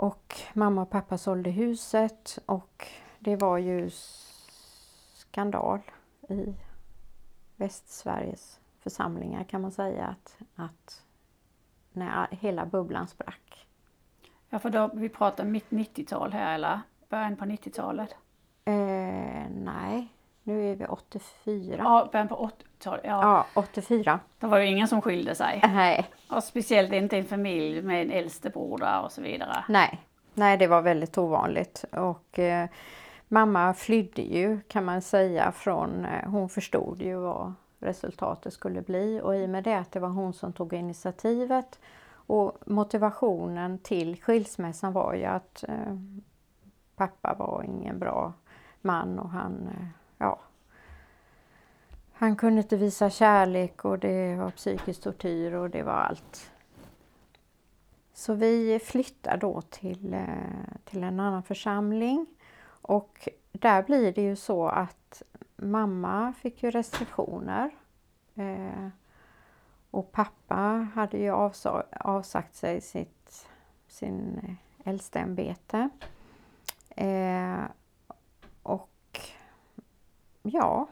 Och mamma och pappa sålde huset och det var ju skandal i Västsveriges församlingar kan man säga att, att när hela bubblan sprack. Ja, för då, vi pratar mitt 90-tal här eller början på 90-talet? Eh, nej, nu är vi 84. Ja, början på 80-talet. Ja. ja, 84. Då var det ingen som skilde sig. Nej. Och speciellt inte en familj med en där och så vidare. Nej, nej det var väldigt ovanligt. Och eh, mamma flydde ju kan man säga från, eh, hon förstod ju vad resultatet skulle bli och i och med det att det var hon som tog initiativet och motivationen till skilsmässan var ju att eh, pappa var ingen bra man och han, eh, ja, han kunde inte visa kärlek och det var psykisk tortyr och det var allt. Så vi flyttar då till, eh, till en annan församling och där blir det ju så att mamma fick ju restriktioner eh, och pappa hade ju avsagt sig sitt, sin äldsteämbete. Eh, och ja,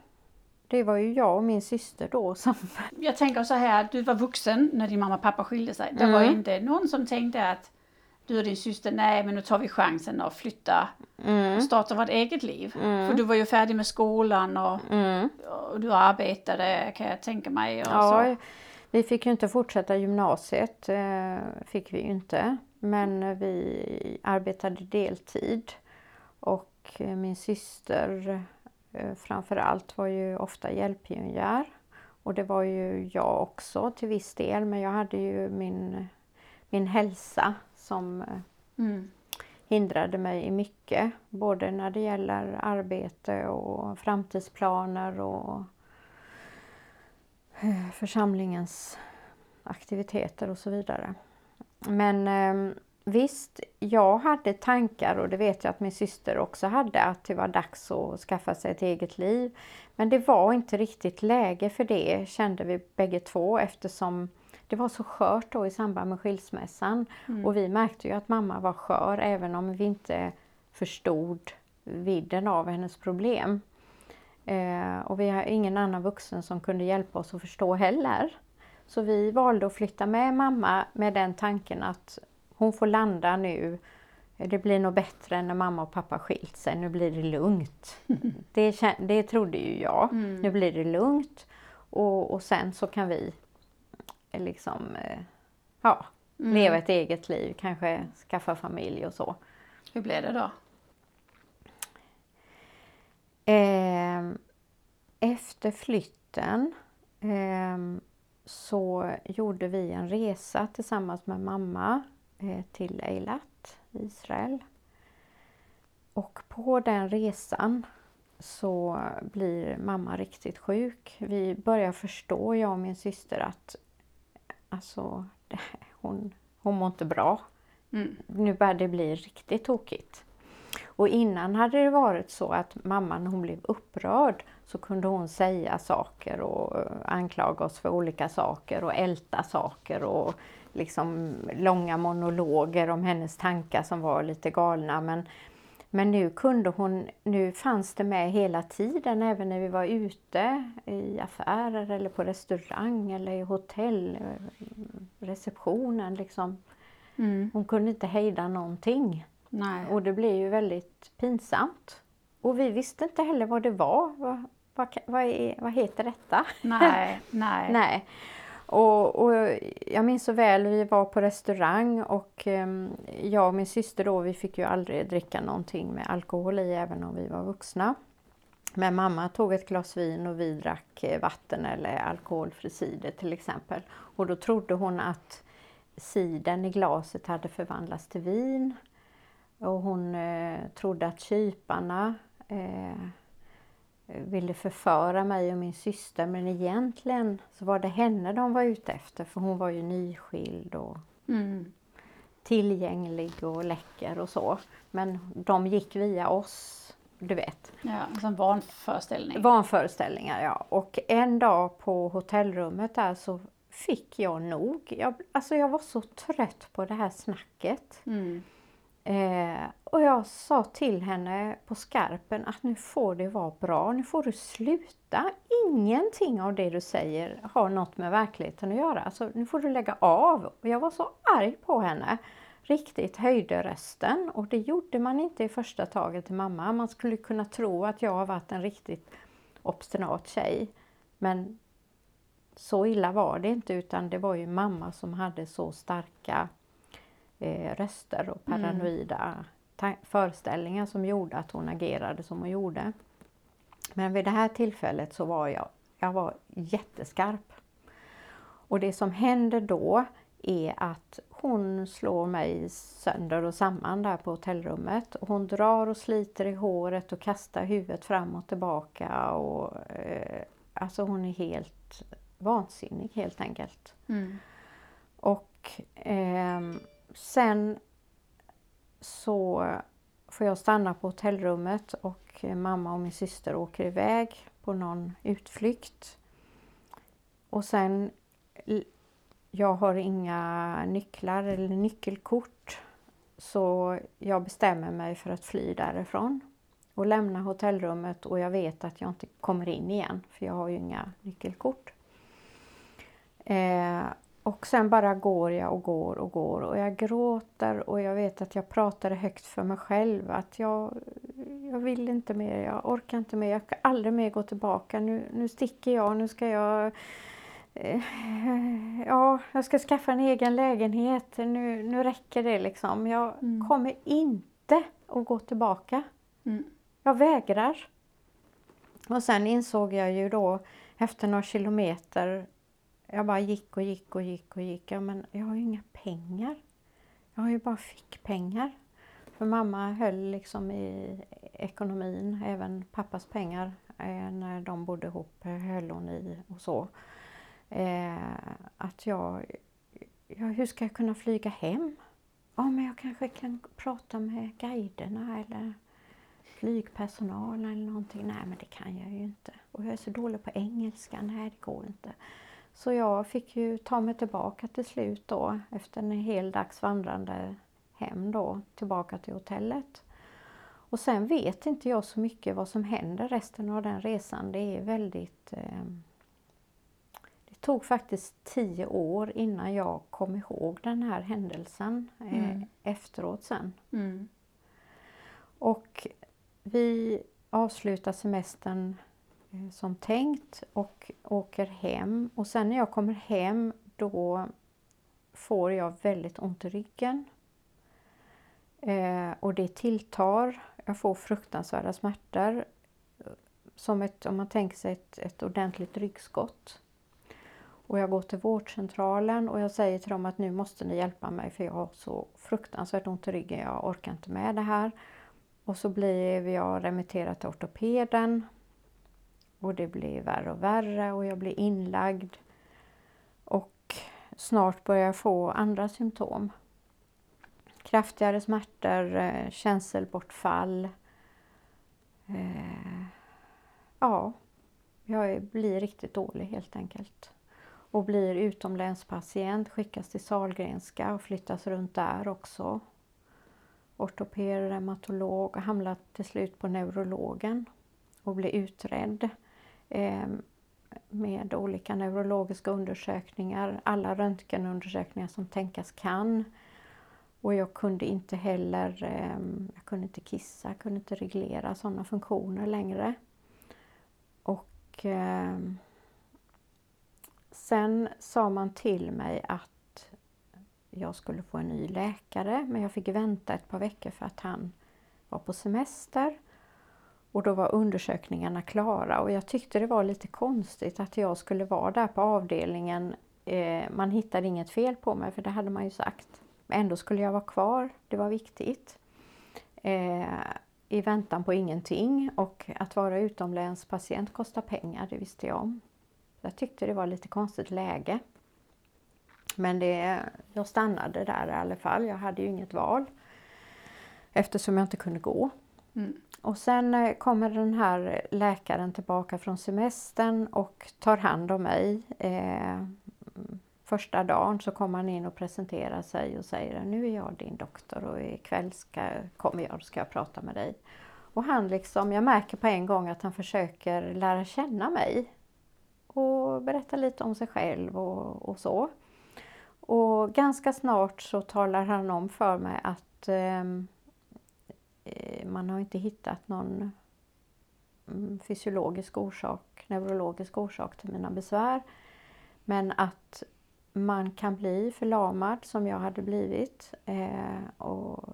det var ju jag och min syster då som... Jag tänker så här, du var vuxen när din mamma och pappa skilde sig. Det mm. var inte någon som tänkte att du och din syster, nej men nu tar vi chansen att flytta mm. och starta vårt eget liv. Mm. För du var ju färdig med skolan och, mm. och du arbetade kan jag tänka mig. Ja, så. vi fick ju inte fortsätta gymnasiet, eh, fick vi ju inte. Men vi arbetade deltid. Och min syster framför allt var ju ofta hjälppionjär. Och det var ju jag också till viss del men jag hade ju min, min hälsa som eh, mm. hindrade mig i mycket. Både när det gäller arbete och framtidsplaner och församlingens aktiviteter och så vidare. Men Visst, jag hade tankar och det vet jag att min syster också hade att det var dags att skaffa sig ett eget liv. Men det var inte riktigt läge för det kände vi bägge två eftersom det var så skört då i samband med skilsmässan. Mm. Och vi märkte ju att mamma var skör även om vi inte förstod vidden av hennes problem. Eh, och vi har ingen annan vuxen som kunde hjälpa oss att förstå heller. Så vi valde att flytta med mamma med den tanken att hon får landa nu. Det blir nog bättre när mamma och pappa skilt sig. Nu blir det lugnt. (laughs) Det, det trodde ju jag. Mm. Nu blir det lugnt. Och, och sen så kan vi eh, liksom eh, ja, mm. leva ett eget liv. Kanske skaffa familj och så. Hur blev det då? Eh, efter flytten eh, så gjorde vi en resa tillsammans med mamma till Eilat, Israel. Och på den resan så blir mamma riktigt sjuk. Vi börjar förstå, jag och min syster, att alltså, hon, hon mår inte bra. Mm. Nu börjar det bli riktigt tokigt. Och innan hade det varit så att mamman när hon blev upprörd så kunde hon säga saker och eh, anklaga oss för olika saker och älta saker och liksom långa monologer om hennes tankar som var lite galna. Men, men nu kunde hon, nu fanns det med hela tiden även när vi var ute i affärer eller på restaurang eller i hotell, eh, receptionen liksom. Mm. Hon kunde inte hejda någonting. Nej. Och det blev ju väldigt pinsamt. Och vi visste inte heller vad det var. Vad, vad, vad, är, vad heter detta? Nej, nej. (laughs) Nej. Och, och jag minns så väl, vi var på restaurang och ehm, jag och min syster då, vi fick ju aldrig dricka någonting med alkohol i även om vi var vuxna. Men mamma tog ett glas vin och vi drack eh, vatten eller alkoholfri cider till exempel. Och då trodde hon att cidern i glaset hade förvandlats till vin. Och hon eh, trodde att kyparna eh, ville förföra mig och min syster men egentligen så var det henne de var ute efter för hon var ju nyskild och Mm. tillgänglig och läcker och så. Men de gick via oss, du vet. Ja, som vanföreställning. Vanföreställningar ja. Och en dag på hotellrummet där så fick jag nog. Jag, alltså jag var så trött på det här snacket. Mm. Eh, och jag sa till henne på skarpen att nu får det vara bra, nu får du sluta. Ingenting av det du säger har något med verkligheten att göra. Alltså, nu får du lägga av. Och jag var så arg på henne. Riktigt höjde rösten och det gjorde man inte i första taget till mamma. Man skulle kunna tro att jag har varit en riktigt obstinat tjej. Men så illa var det inte utan det var ju mamma som hade så starka eh, röster och Mm. paranoida ta- föreställningar som gjorde att hon agerade som hon gjorde. Men vid det här tillfället så var jag, jag var jätteskarp. Och det som händer då är att hon slår mig sönder och samman där på hotellrummet. Hon drar och sliter i håret och kastar huvudet fram och tillbaka. Och, eh, alltså hon är helt vansinnig helt enkelt. Mm. Och ehm, sen så får jag stanna på hotellrummet och mamma och min syster åker iväg på någon utflykt. Och sen, jag har inga nycklar eller nyckelkort så jag bestämmer mig för att fly därifrån och lämna hotellrummet och jag vet att jag inte kommer in igen för jag har ju inga nyckelkort. Eh, och sen bara går jag och går och går och jag gråter och jag vet att jag pratar högt för mig själv att jag, jag vill inte mer, jag orkar inte mer, jag kan aldrig mer gå tillbaka. Nu, nu sticker jag, nu ska jag eh, Ja, jag ska skaffa en egen lägenhet. Nu, nu räcker det liksom. Jag Mm. kommer inte att gå tillbaka. Mm. Jag vägrar. Och sen insåg jag ju då efter några kilometer, jag bara gick och gick och gick och gick. Ja, men jag har ju inga pengar. Jag har ju bara fickpengar. För mamma höll liksom i ekonomin, även pappas pengar eh, när de bodde ihop eh, höll hon i och så. Eh, att jag, ja, hur ska jag kunna flyga hem? Ja, men jag kanske kan prata med guiderna eller flygpersonalen eller någonting. Nej, men det kan jag ju inte. Och jag är så dålig på engelska. Nej, det går inte. Så jag fick ju ta mig tillbaka till slut då efter en hel dags vandrande hem då tillbaka till hotellet. Och sen vet inte jag så mycket vad som händer resten av den resan. Det är väldigt... Eh, det tog faktiskt tio år innan jag kom ihåg den här händelsen eh, Mm. efteråt sen. Mm. Och vi avslutar semestern Eh, som tänkt och åker hem. Och sen när jag kommer hem då får jag väldigt ont i ryggen. Eh, och det tilltar. Jag får fruktansvärda smärtor. Eh, som ett, om man tänker sig ett, ett ordentligt ryggskott. Och jag går till vårdcentralen och jag säger till dem att nu måste ni hjälpa mig för jag har så fruktansvärt ont i ryggen. Jag orkar inte med det här. Och så blir jag remitterad till ortopeden. Och det blir värre och värre och jag blir inlagd. Och snart börjar jag få andra symptom. kraftigare smärtor, eh, känselbortfall. Eh, ja, jag blir riktigt dålig helt enkelt. Och blir utomlänspatient, skickas till Salgrenska och flyttas runt där också. Ortoped, reumatolog och hamnar till slut på neurologen och blir utredd eh, Ehm, med olika neurologiska undersökningar, alla röntgenundersökningar som tänkas kan. Och jag kunde inte heller, ehm, jag kunde inte kissa, kunde inte reglera sådana funktioner längre. Och ehm, sen sa man till mig att jag skulle få en ny läkare men jag fick vänta ett par veckor för att han var på semester. Och då var undersökningarna klara och jag tyckte det var lite konstigt att jag skulle vara där på avdelningen. Eh, man hittade inget fel på mig för det hade man ju sagt. Ändå skulle jag vara kvar, det var viktigt. Eh, I väntan på ingenting och att vara utomlänspatient kostar pengar, det visste jag om. Jag tyckte det var lite konstigt läge. Men det, jag stannade där i alla fall, jag hade ju inget val eftersom jag inte kunde gå. Mm. Och sen eh, kommer den här läkaren tillbaka från semestern och tar hand om mig. Eh, första dagen så kommer han in och presenterar sig och säger nu är jag din doktor och ikväll ska, kommer jag och ska jag prata med dig. Och han liksom, jag märker på en gång att han försöker lära känna mig och berätta lite om sig själv och, och så. Och ganska snart så talar han om för mig att eh, man har inte hittat någon mm, fysiologisk orsak, neurologisk orsak till mina besvär. Men att man kan bli förlamad som jag hade blivit eh, och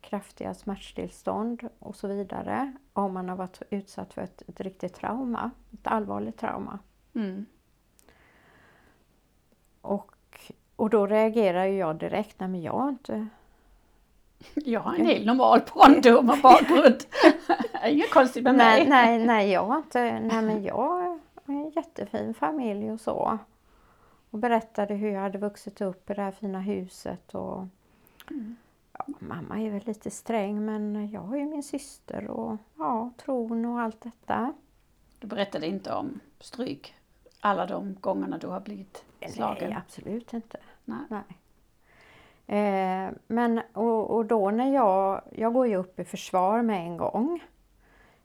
kraftiga smärtstillstånd och så vidare om man har varit utsatt för ett, ett riktigt trauma, ett allvarligt trauma. Mm. Och, och då reagerar jag direkt, nej men jag har inte jag har en helt normal barndom och bakgrund. (laughs) Inget konstigt med nej, mig. Nej, nej, jag har inte, nej men jag har en jättefin familj och så och berättade hur jag hade vuxit upp i det här fina huset. Och, mm. ja, mamma är väl lite sträng men jag har ju min syster och ja, tron och allt detta. Du berättade inte om stryk alla de gångerna du har blivit slagen? Nej, absolut inte. Nej. Nej. Eh, men och, och, då när jag, jag går ju upp i försvar med en gång.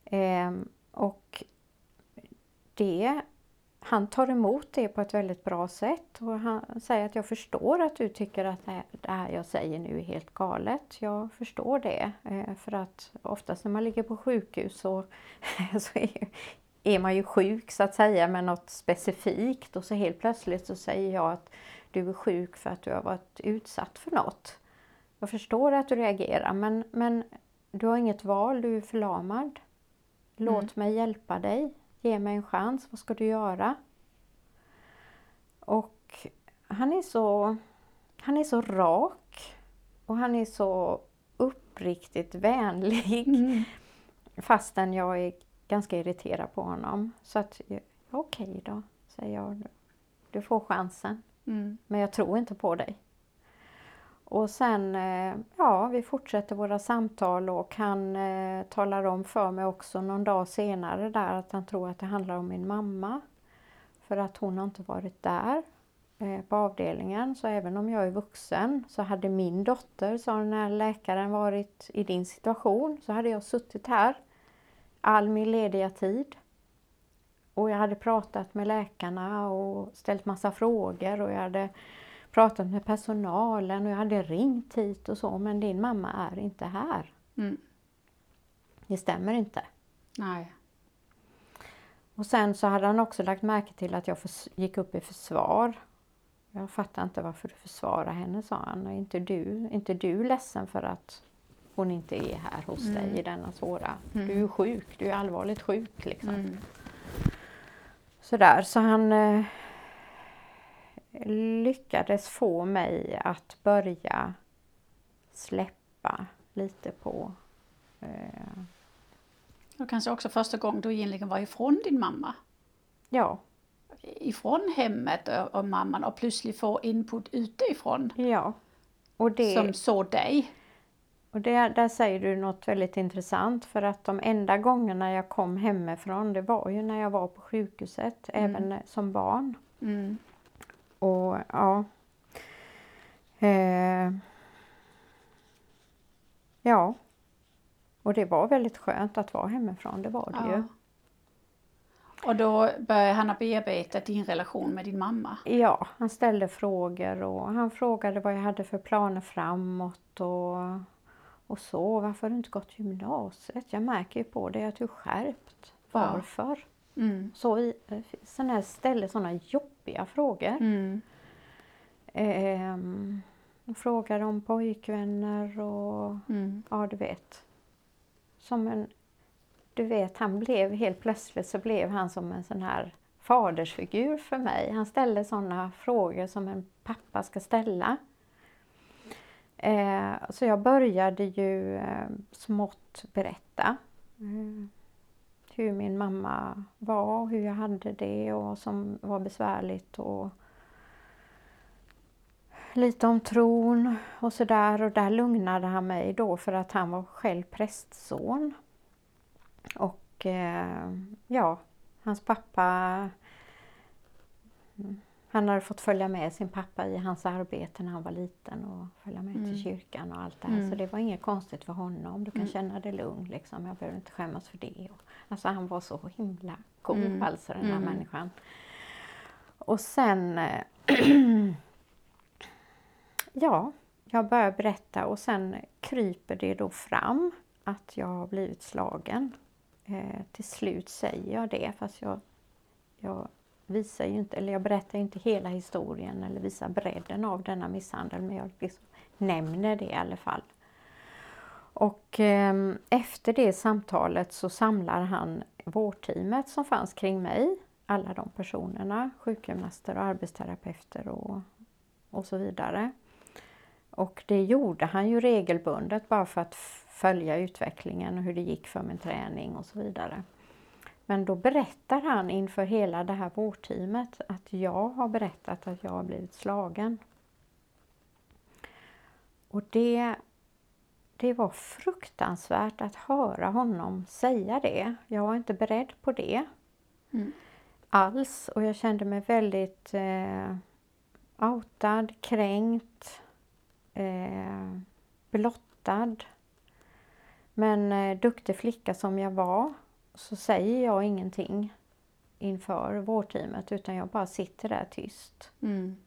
Eh, och det han tar emot det på ett väldigt bra sätt och han säger att jag förstår att du tycker att det här jag säger nu är helt galet. Jag förstår det. Eh, för att oftast när man ligger på sjukhus så, (laughs) så är, är man ju sjuk så att säga med något specifikt och så helt plötsligt så säger jag att du är sjuk för att du har varit utsatt för något. Jag förstår att du reagerar men, men du har inget val, du är förlamad. Låt mm. mig hjälpa dig. Ge mig en chans, vad ska du göra? Och han är så, han är så rak och han är så uppriktigt vänlig. Mm. Fastän jag är ganska irriterad på honom. Så att, okej okay då, säger jag. Du får chansen. Mm. Men jag tror inte på dig. Och sen, eh, ja, vi fortsätter våra samtal och han eh, talar om för mig också någon dag senare där att han tror att det handlar om min mamma. För att hon har inte varit där eh, på avdelningen. Så även om jag är vuxen så hade min dotter, sa den här läkaren, varit i din situation så hade jag suttit här all min lediga tid. Och jag hade pratat med läkarna och ställt massa frågor och jag hade pratat med personalen och jag hade ringt hit och så men din mamma är inte här. Mm. Det stämmer inte. Nej. Och sen så hade han också lagt märke till att jag gick upp i försvar. Jag fattar inte varför du försvarar henne, sa han. Är inte du, inte du ledsen för att hon inte är här hos mm. dig i denna svåra... Mm. Du är sjuk, du är allvarligt sjuk liksom. Mm. Sådär, så han eh, lyckades få mig att börja släppa lite på... Eh... Och kanske också första gången du egentligen var ifrån din mamma? Ja. Ifrån hemmet och, och mamman och plötsligt få input utifrån? Ja. Och det... Som såg dig? Och det, där säger du något väldigt intressant för att de enda gångerna jag kom hemifrån det var ju när jag var på sjukhuset, Mm. även som barn. Mm. Och ja. Eh, ja. Och det var väldigt skönt att vara hemifrån, det var det ju. Och då började han bearbeta din relation med din mamma. Ja, han ställde frågor och han frågade vad jag hade för planer framåt och, och så. Varför har du inte gått gymnasiet? Jag märker ju på dig att du är skärpt. Ja. Varför? Mm. Så i, såna här ställde sådana jobbiga frågor. Mm. Ehm, och frågade om pojkvänner och Mm. ja, du vet. Som en, du vet, han blev helt plötsligt så blev han som en sån här fadersfigur för mig. Han ställde sådana frågor som en pappa ska ställa. Eh, så jag började ju eh, smått berätta mm. hur min mamma var och hur jag hade det och vad som var besvärligt och lite om tron och sådär och där lugnade han mig då för att han var själv prästson. Och eh, ja, hans pappa mm, han hade fått följa med sin pappa i hans arbete när han var liten och följa med Mm. till kyrkan och allt det här. Mm. Så det var inget konstigt för honom. Du kan Mm. känna dig lugn liksom. Jag behöver inte skämmas för det. Och, alltså han var så himla god Mm. alltså den här Mm. människan. Och sen eh, (clears throat) Ja, jag börjar berätta och sen kryper det då fram att jag har blivit slagen. Eh, till slut säger jag det fast jag, jag visar ju inte, eller jag berättar ju inte hela historien eller visar bredden av denna misshandel men jag liksom nämner det i alla fall. Och eh, efter det samtalet så samlar han vårdteamet som fanns kring mig, alla de personerna, sjukgymnaster och arbetsterapeuter och, och så vidare. Och det gjorde han ju regelbundet bara för att följa utvecklingen och hur det gick för min träning och så vidare. Men då berättar han inför hela det här vårdteamet att jag har berättat att jag har blivit slagen. Och det, det var fruktansvärt att höra honom säga det. Jag var inte beredd på det Mm. alls och jag kände mig väldigt eh, outad, kränkt, eh, blottad. Men eh, duktig flicka som jag var så säger jag ingenting inför vårdteamet utan jag bara sitter där tyst. Mm.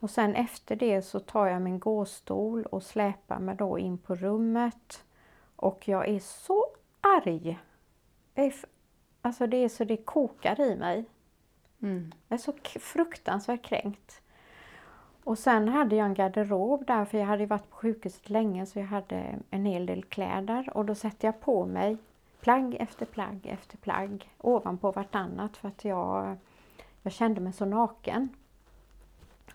Och sen efter det så tar jag min gåstol och släpar mig då in på rummet. Och jag är så arg. Alltså det är så det kokar i mig. Mm. Jag är så fruktansvärt kränkt. Och sen hade jag en garderob där för jag hade varit på sjukhuset länge så jag hade en hel del kläder och då sätter jag på mig plagg efter plagg efter plagg ovanpå vartannat för att jag, jag kände mig så naken.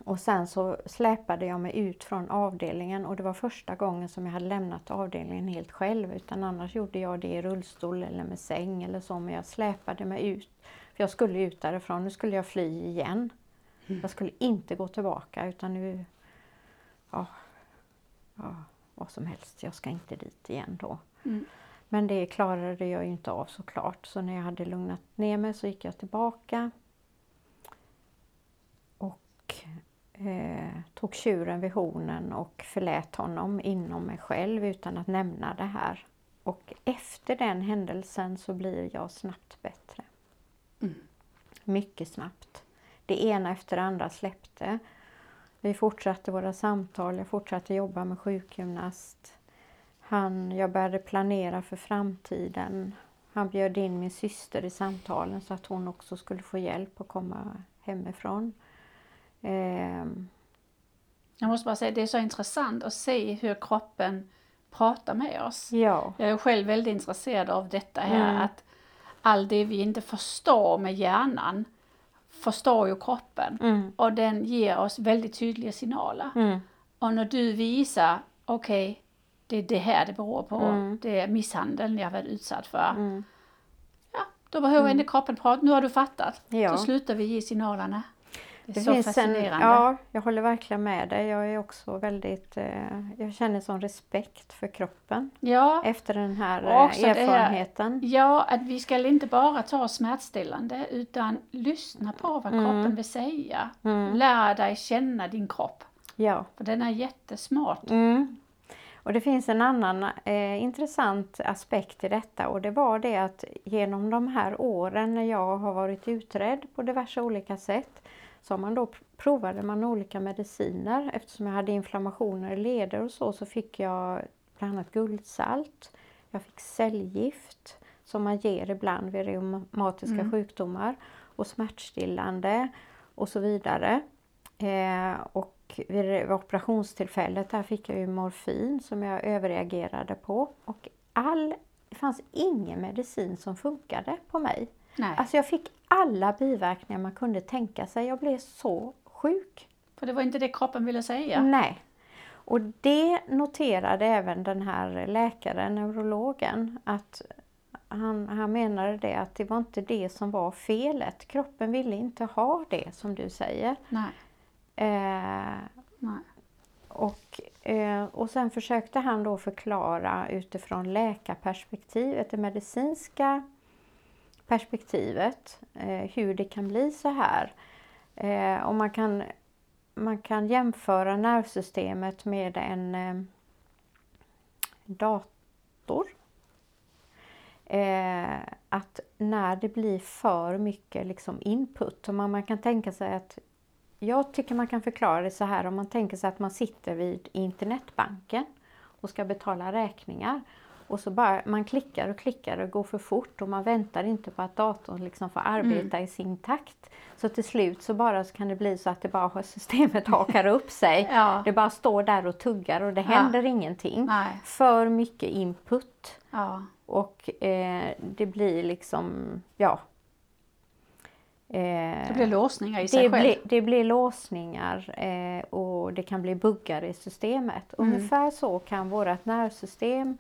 Och sen så släpade jag mig ut från avdelningen och det var första gången som jag hade lämnat avdelningen helt själv utan annars gjorde jag det i rullstol eller med säng eller så men jag släpade mig ut. För jag skulle ut därifrån, nu skulle jag fly igen. Jag skulle inte gå tillbaka utan nu, ja, ja, vad som helst, jag ska inte dit igen då. Mm. Men det klarade jag ju inte av såklart så när jag hade lugnat ner mig så gick jag tillbaka och eh, tog tjuren vid hornen och förlät honom inom mig själv utan att nämna det här. Och efter den händelsen så blir jag snabbt bättre. Mm. Mycket snabbt. Det ena efter det andra släppte. Vi fortsatte våra samtal, jag fortsatte jobba med sjukgymnast. Han, jag började planera för framtiden. Han bjöd in min syster i samtalen så att hon också skulle få hjälp att komma hemifrån. Ehm, Jag måste bara säga, det är så intressant att se hur kroppen pratar med oss. ja, Jag är själv väldigt intresserad av detta här Mm. att allt det vi inte förstår med hjärnan förstår ju kroppen mm, och den ger oss väldigt tydliga signaler. mm, Och när du visar, okej, det är det här det beror på, Mm. det är misshandeln jag varit utsatt för. mm. Ja, då behöver inte kroppen prata, nu har du fattat. Ja. Så slutar vi ge signalerna. Det är Det så finns en, fascinerande. ja, jag håller verkligen med dig. Jag är också väldigt, eh, jag känner sån respekt för kroppen ja. efter den här eh, det här- erfarenheten. Ja, att vi ska inte bara ta smärtstillande utan lyssna på vad Mm. kroppen vill säga. Mm. Lär dig känna din kropp. Ja. För den är jättesmart. Mm. Och det finns en annan eh, intressant aspekt i detta och det var det att genom de här åren när jag har varit utredd på diverse olika sätt så man då provade man olika mediciner. Eftersom jag hade inflammationer i leder och så, så fick jag bland annat guldsalt. Jag fick cellgift som man ger ibland vid reumatiska Mm. sjukdomar och smärtstillande och så vidare. Eh, och vid operationstillfället där fick jag ju morfin som jag överreagerade på. Och all, det fanns ingen medicin som funkade på mig. Nej, Alltså jag fick alla biverkningar man kunde tänka sig. Jag blev så sjuk. för det var inte det kroppen ville säga. Nej. Och det noterade även den här läkaren, neurologen, att han, han menade det att det var inte det som var felet. Kroppen ville inte ha det som du säger. Nej, Eh, och, eh, och sen försökte han då förklara utifrån läkarperspektivet, det medicinska perspektivet, eh, hur det kan bli så här. Eh, och man kan, man kan jämföra nervsystemet med en eh, dator. Eh, att när det blir för mycket liksom input, och man, man kan tänka sig att jag tycker man kan förklara det så här om man tänker sig att man sitter vid internetbanken och ska betala räkningar. Och så bara man klickar och klickar och går för fort och man väntar inte på att datorn liksom får arbeta i sin takt. Så till slut så bara så kan det bli så att det bara (laughs) systemet hakar upp sig. (laughs) Ja. Det bara står där och tuggar och det händer ingenting. Nej. För mycket input. Ja. Och eh, det blir liksom, ja. Eh, Det blir låsningar i sig det själv. blir, det blir låsningar eh, och det kan bli buggar i systemet. Mm. Ungefär så kan vårt nervsystem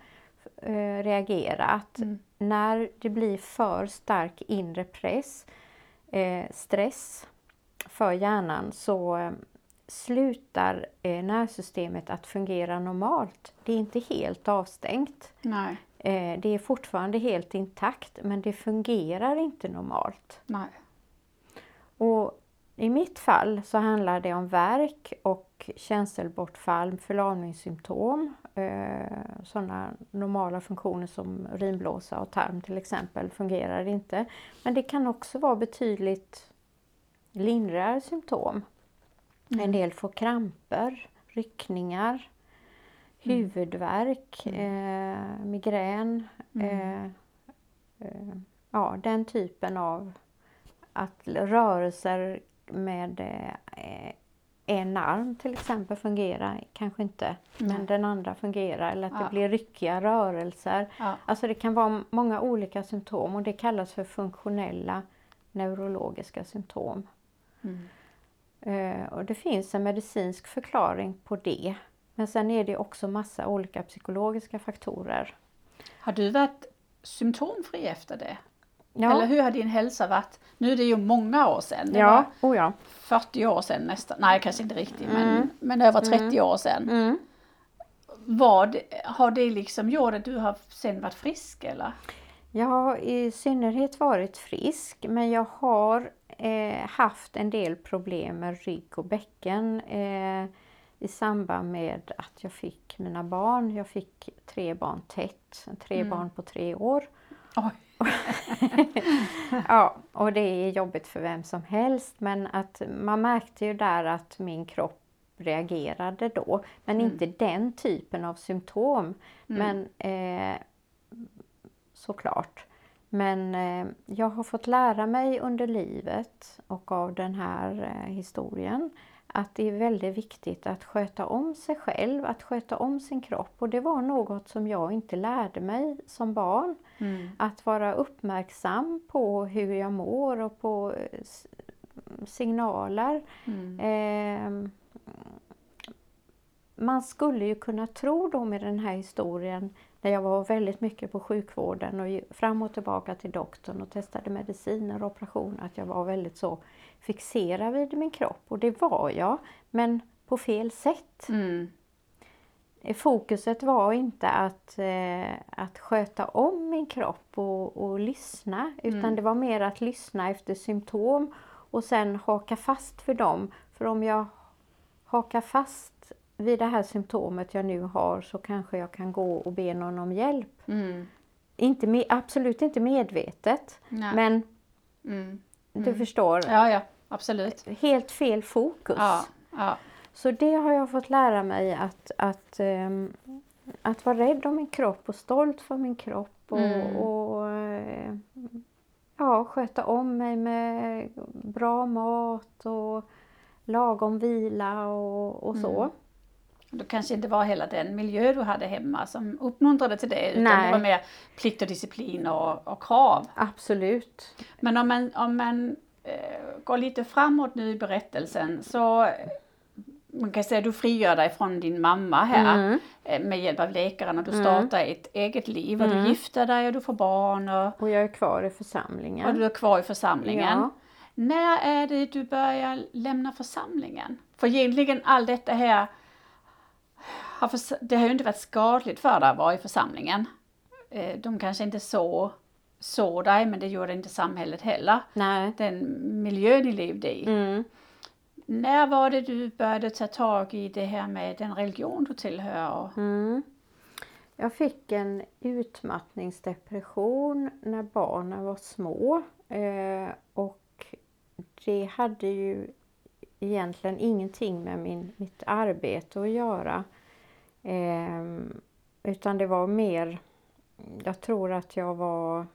eh, reagera. Att Mm. när det blir för stark inre press, stress för hjärnan så slutar eh, nervsystemet att fungera normalt. Det är inte helt avstängt. Nej, det är fortfarande helt intakt men det fungerar inte normalt. nej. Och I mitt fall så handlar det om värk och känselbortfall, förlamningssymptom. Eh, sådana normala funktioner som urinblåsa och tarm till exempel fungerar inte. Men det kan också vara betydligt lindrigare symptom. En del får kramper, ryckningar, huvudvärk, eh, migrän. Eh, eh, ja, den typen av att rörelser med eh, en arm till exempel fungerar kanske inte, Nej. men den andra fungerar. Eller att Ja. det blir ryckiga rörelser. Ja. Alltså det kan vara många olika symptom och det kallas för funktionella neurologiska symptom. Mm. Eh, och det finns en medicinsk förklaring på det. Men sen är det också massa olika psykologiska faktorer. Har du varit symptomfri efter det? Ja, Eller hur har din hälsa varit? Nu är det ju många år sedan. Det ja, oh ja. 40 år sedan nästan. Nej, kanske inte riktigt, men, Mm. men över 30 år sedan. Mm. Vad, har det liksom gjort att du har sen varit frisk eller? Jag har i synnerhet varit frisk men jag har eh, haft en del problem med rygg och bäcken eh, i samband med att jag fick mina barn. Jag fick tre barn tätt, tre Mm. barn på tre år. Oj. (laughs) Ja, och det är jobbigt för vem som helst men att man märkte ju där att min kropp reagerade då. Men Mm. inte den typen av symptom. Men eh, såklart. Men eh, jag har fått lära mig under livet och av den här eh, historien att det är väldigt viktigt att sköta om sig själv, att sköta om sin kropp. Och det var något som jag inte lärde mig som barn. Mm. Att vara uppmärksam på hur jag mår och på signaler. Mm. Eh, man skulle ju kunna tro då med den här historien När jag var väldigt mycket på sjukvården och fram och tillbaka till doktorn och testade mediciner och operationer. Att jag var väldigt så fixerad vid min kropp och det var jag. Men på fel sätt. Mm. Fokuset var inte att, eh, att sköta om min kropp och, och lyssna utan Mm. det var mer att lyssna efter symptom och sen haka fast för dem. För om jag hakar fast vid det här symptomet jag nu har så kanske jag kan gå och be någon om hjälp. Mm. Inte absolut inte medvetet Nej. men Mm. du förstår, Ja, ja, absolut. helt fel fokus. Ja, ja. Så det har jag fått lära mig att, att, ehm, att vara rädd om min kropp och stolt för min kropp och, Mm. och eh, ja, sköta om mig med bra mat och lagom vila och, och så. Mm. Då kanske inte var hela den miljö du hade hemma som uppmuntrade till det utan Nej. det var mer plikt och disciplin och, och krav. Absolut. Men om man, om man går lite framåt nu i berättelsen så eh, man kan säga du frigör dig från din mamma här Mm. eh, med hjälp av läkaren och du startar ett eget liv och Mm. du gifter dig och du får barn och, Och jag är kvar i församlingen. och du är kvar i församlingen. Ja. När är det du börjar lämna församlingen? För egentligen allt detta här har det har ju inte varit skadligt för dig att vara i församlingen. Eh, De kanske inte så, så dig men det gjorde inte samhället heller. Nej. Den miljön ni levde i. Mm. När var det du började ta tag i det här med den religion du tillhör? Mm. Jag fick en utmattningsdepression när barnen var små. Eh, och det hade ju egentligen ingenting med min, mitt arbete att göra. Eh, utan det var mer, jag tror att jag var,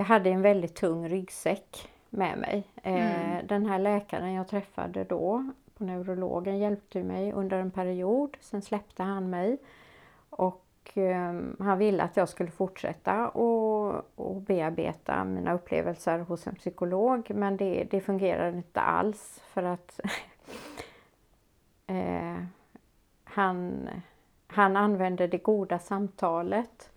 jag hade en väldigt tung ryggsäck med mig. Eh, Mm. Den här läkaren jag träffade då på neurologen hjälpte mig under en period. Sen släppte han mig. Och eh, han ville att jag skulle fortsätta och, och bearbeta mina upplevelser hos en psykolog. Men det, det fungerade inte alls för att (laughs) eh, han, han använde det goda samtalet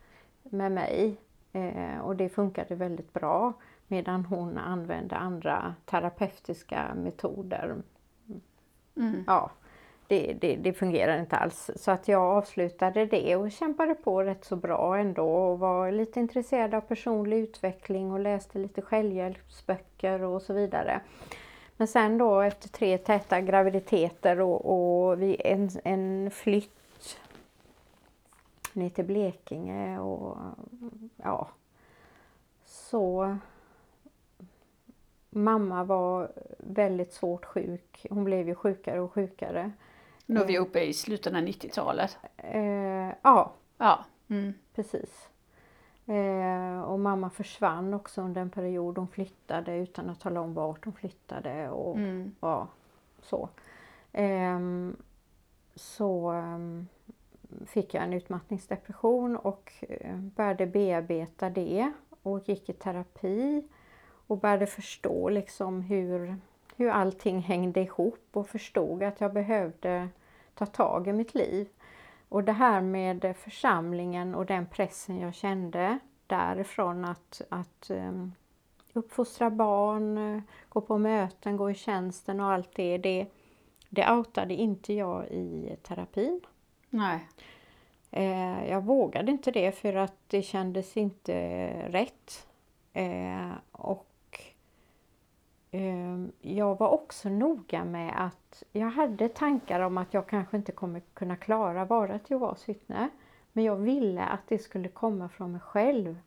med mig eh, och det funkade väldigt bra medan hon använde andra terapeutiska metoder. Mm. Ja, det, det, det fungerar inte alls. Så att jag avslutade det och kämpade på rätt så bra ändå och var lite intresserad av personlig utveckling och läste lite självhjälpsböcker och så vidare. Men sen då efter tre täta graviditeter och, och en, en flytt ner till Blekinge och ja, så Mamma var väldigt svårt sjuk. Hon blev ju sjukare och sjukare. Nu är vi uppe i slutet av 90-talet. Eh, ja, Ja. Mm. precis. Eh, och mamma försvann också under en period. Hon flyttade utan att tala om vart hon flyttade. Och, Mm. ja, så. Ehm, så ehm, fick jag en utmattningsdepression och eh, började bearbeta det och gick i terapi och började förstå liksom hur, hur allting hängde ihop och förstod att jag behövde ta tag i mitt liv. Och det här med församlingen och den pressen jag kände därifrån att, att ehm, uppfostra barn, gå på möten, gå i tjänsten och allt det, det, det outade inte jag i terapin. Nej. Eh, jag vågade inte det för att det kändes inte rätt. Eh, och eh, jag var också noga med att jag hade tankar om att jag kanske inte kommer kunna klara vara ett Jehovas vittne. Men jag ville att det skulle komma från mig själv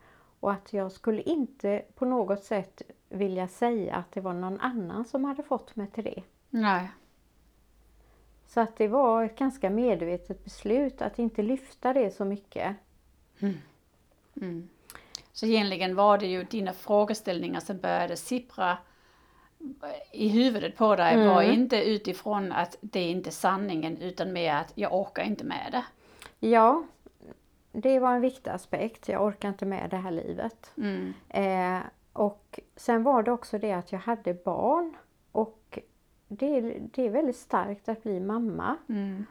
och att jag skulle inte på något sätt vilja säga att det var någon annan som hade fått mig till det. Nej. Så att det var ett ganska medvetet beslut att inte lyfta det så mycket. Mm. Så egentligen var det ju dina frågeställningar som började sippra i huvudet på dig Mm. var inte utifrån att det är inte sanningen utan mer att jag orkar inte med det. Ja, det var en viktig aspekt. Jag orkar inte med det här livet. Mm. Eh, och sen var det också det att jag hade barn det, är- det är väldigt starkt att bli mamma. Mm.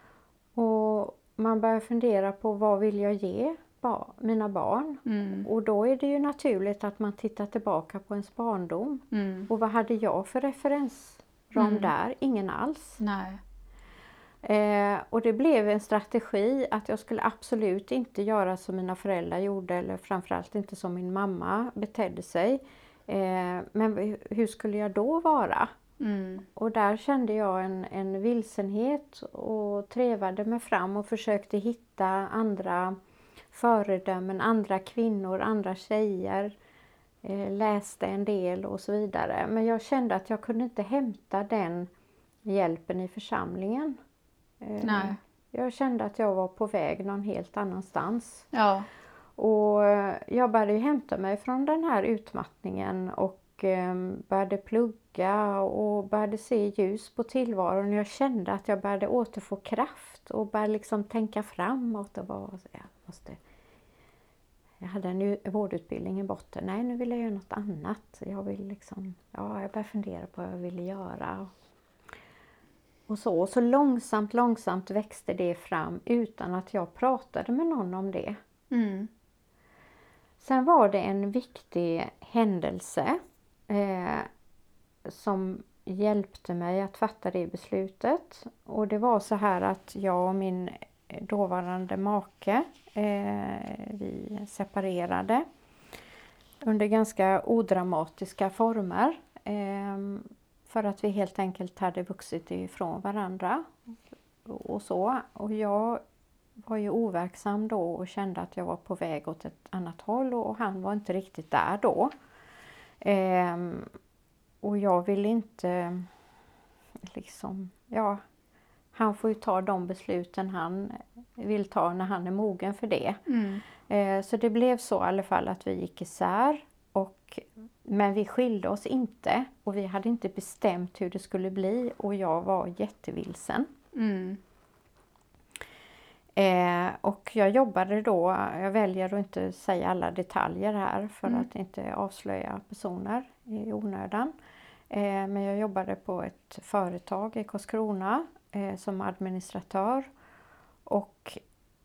Och man börjar fundera på vad vill jag ge ba mina barn. Mm. Och då är det ju naturligt att man tittar tillbaka på ens barndom. Mm. Och vad hade jag för referensram Mm. där? Ingen alls. Nej. Eh, och det blev en strategi att jag skulle absolut inte göra som mina föräldrar gjorde eller framförallt inte som min mamma betedde sig. Eh, men hur skulle jag då vara? Mm. Och där kände jag en, en vilsenhet och trevade mig fram och försökte hitta andra föredömen, andra kvinnor, andra tjejer. Eh, läste en del och så vidare. Men jag kände att jag kunde inte hämta den hjälpen i församlingen. Eh, Nej. Jag kände att jag var på väg någon helt annanstans. Ja. Och eh, jag började hämta mig från den här utmattningen och började plugga och började se ljus på tillvaron. Jag kände att jag började återfå kraft och började liksom tänka framåt. Och var, jag, måste, jag hade en vårdutbildning i botten. Nej, nu vill jag göra något annat. Jag vill liksom, ja, jag började fundera på vad jag ville göra. Och så, och så långsamt, långsamt växte det fram utan att jag pratade med någon om det. Mm. Sen var det en viktig händelse eh, som hjälpte mig att fatta det beslutet. Och det var så här att jag och min dåvarande make, eh, vi separerade under ganska odramatiska former. Eh, för att vi helt enkelt hade vuxit ifrån varandra. Och så. Och jag var ju overksam då och kände att jag var på väg åt ett annat håll och han var inte riktigt där då. Ehm, och jag ville inte liksom, ja, han får ju ta de besluten han vill ta när han är mogen för det. Mm. Eh, så det blev så i alla fall att vi gick isär. Och, men vi skilde oss inte och vi hade inte bestämt hur det skulle bli och jag var jättevilsen. Mm. Eh, och jag jobbade då, jag väljer att inte säga alla detaljer här för Mm. att inte avslöja personer i onödan. Eh, men jag jobbade på ett företag i Karlskrona eh, som administratör. Och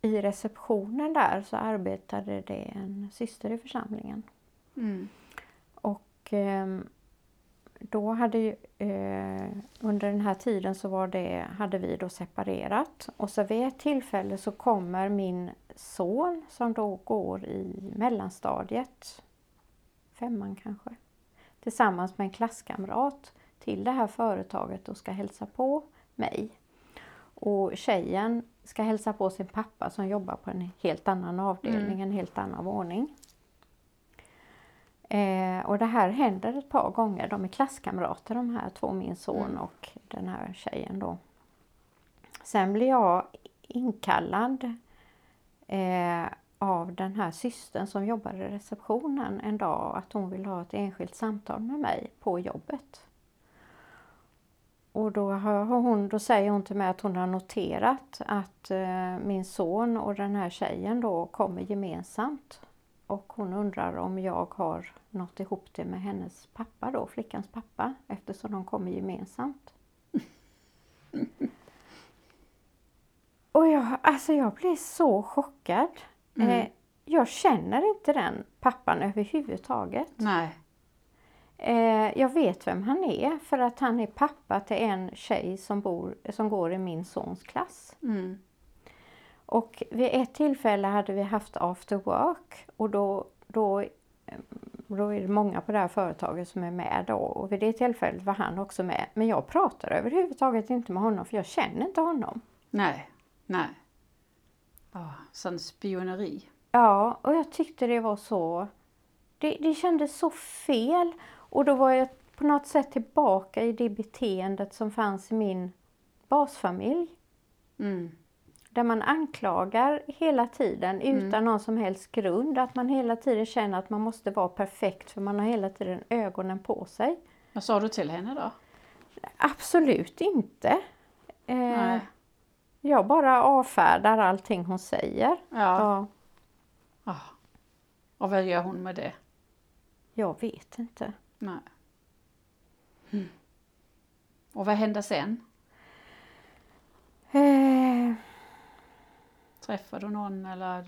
i receptionen där så arbetade det en syster i församlingen. Mm. Och ehm, då hade ju, eh, under den här tiden så var det, hade vi då separerat och så vid ett tillfälle så kommer min son som då går i mellanstadiet, femman kanske, tillsammans med en klasskamrat till det här företaget och ska hälsa på mig. Och tjejen ska hälsa på sin pappa som jobbar på en helt annan avdelning, Mm. en helt annan våning. Eh, och det här händer ett par gånger. De är klasskamrater de här två, min son Mm. och den här tjejen då. Sen blir jag inkallad eh, av den här systern som jobbar i receptionen en dag att hon vill ha ett enskilt samtal med mig på jobbet. Och då, har hon, då säger hon till mig att hon har noterat att eh, min son och den här tjejen då kommer gemensamt. Och hon undrar om jag har nått ihop det med hennes pappa då, flickans pappa, eftersom de kommer gemensamt. (laughs) Och jag, alltså jag blev så chockad. Mm. Eh, jag känner inte den pappan överhuvudtaget. Nej. Eh, jag vet vem han är för att han är pappa till en tjej som, bor, som går i min sons klass. Mm. Och vid ett tillfälle hade vi haft after work och då, då, eh, då är det många på det här företaget som är med då och vid det tillfället var han också med. Men jag pratar överhuvudtaget inte med honom för jag känner inte honom. Nej. Nej. Ja, sån spioneri. Ja, och jag tyckte det var så... Det, det kändes så fel. Och då var jag på något sätt tillbaka i det beteendet som fanns i min basfamilj. Mm. Där man anklagar hela tiden utan någon som helst grund. Att man hela tiden känner att man måste vara perfekt för man har hela tiden ögonen på sig. Vad sa du till henne då? Absolut inte. Eh, Nej. jag bara avfärdar allting hon säger. Ja. Ja, ja. Och vad gör hon med det? jag vet inte. Nej. Mm. Och vad hände sen? Eh, Träffade du någon eller?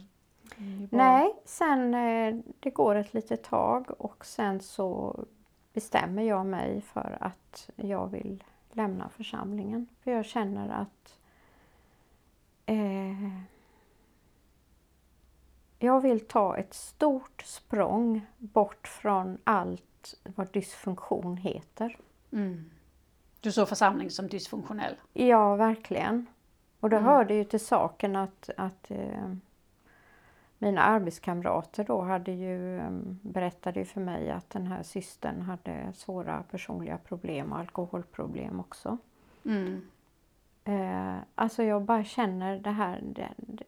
Nej, sen eh, det går ett litet tag och sen så bestämmer jag mig för att jag vill lämna församlingen. För jag känner att eh, jag vill ta ett stort språng bort från allt vad dysfunktion heter. Mm. Du såg församling som dysfunktionell. Ja, verkligen. Och då Mm. hörde ju till saken att, att eh, mina arbetskamrater då hade ju, eh, berättade ju för mig att den här systern hade svåra personliga problem och alkoholproblem också. Mm. Eh, alltså jag bara känner det här, det, det,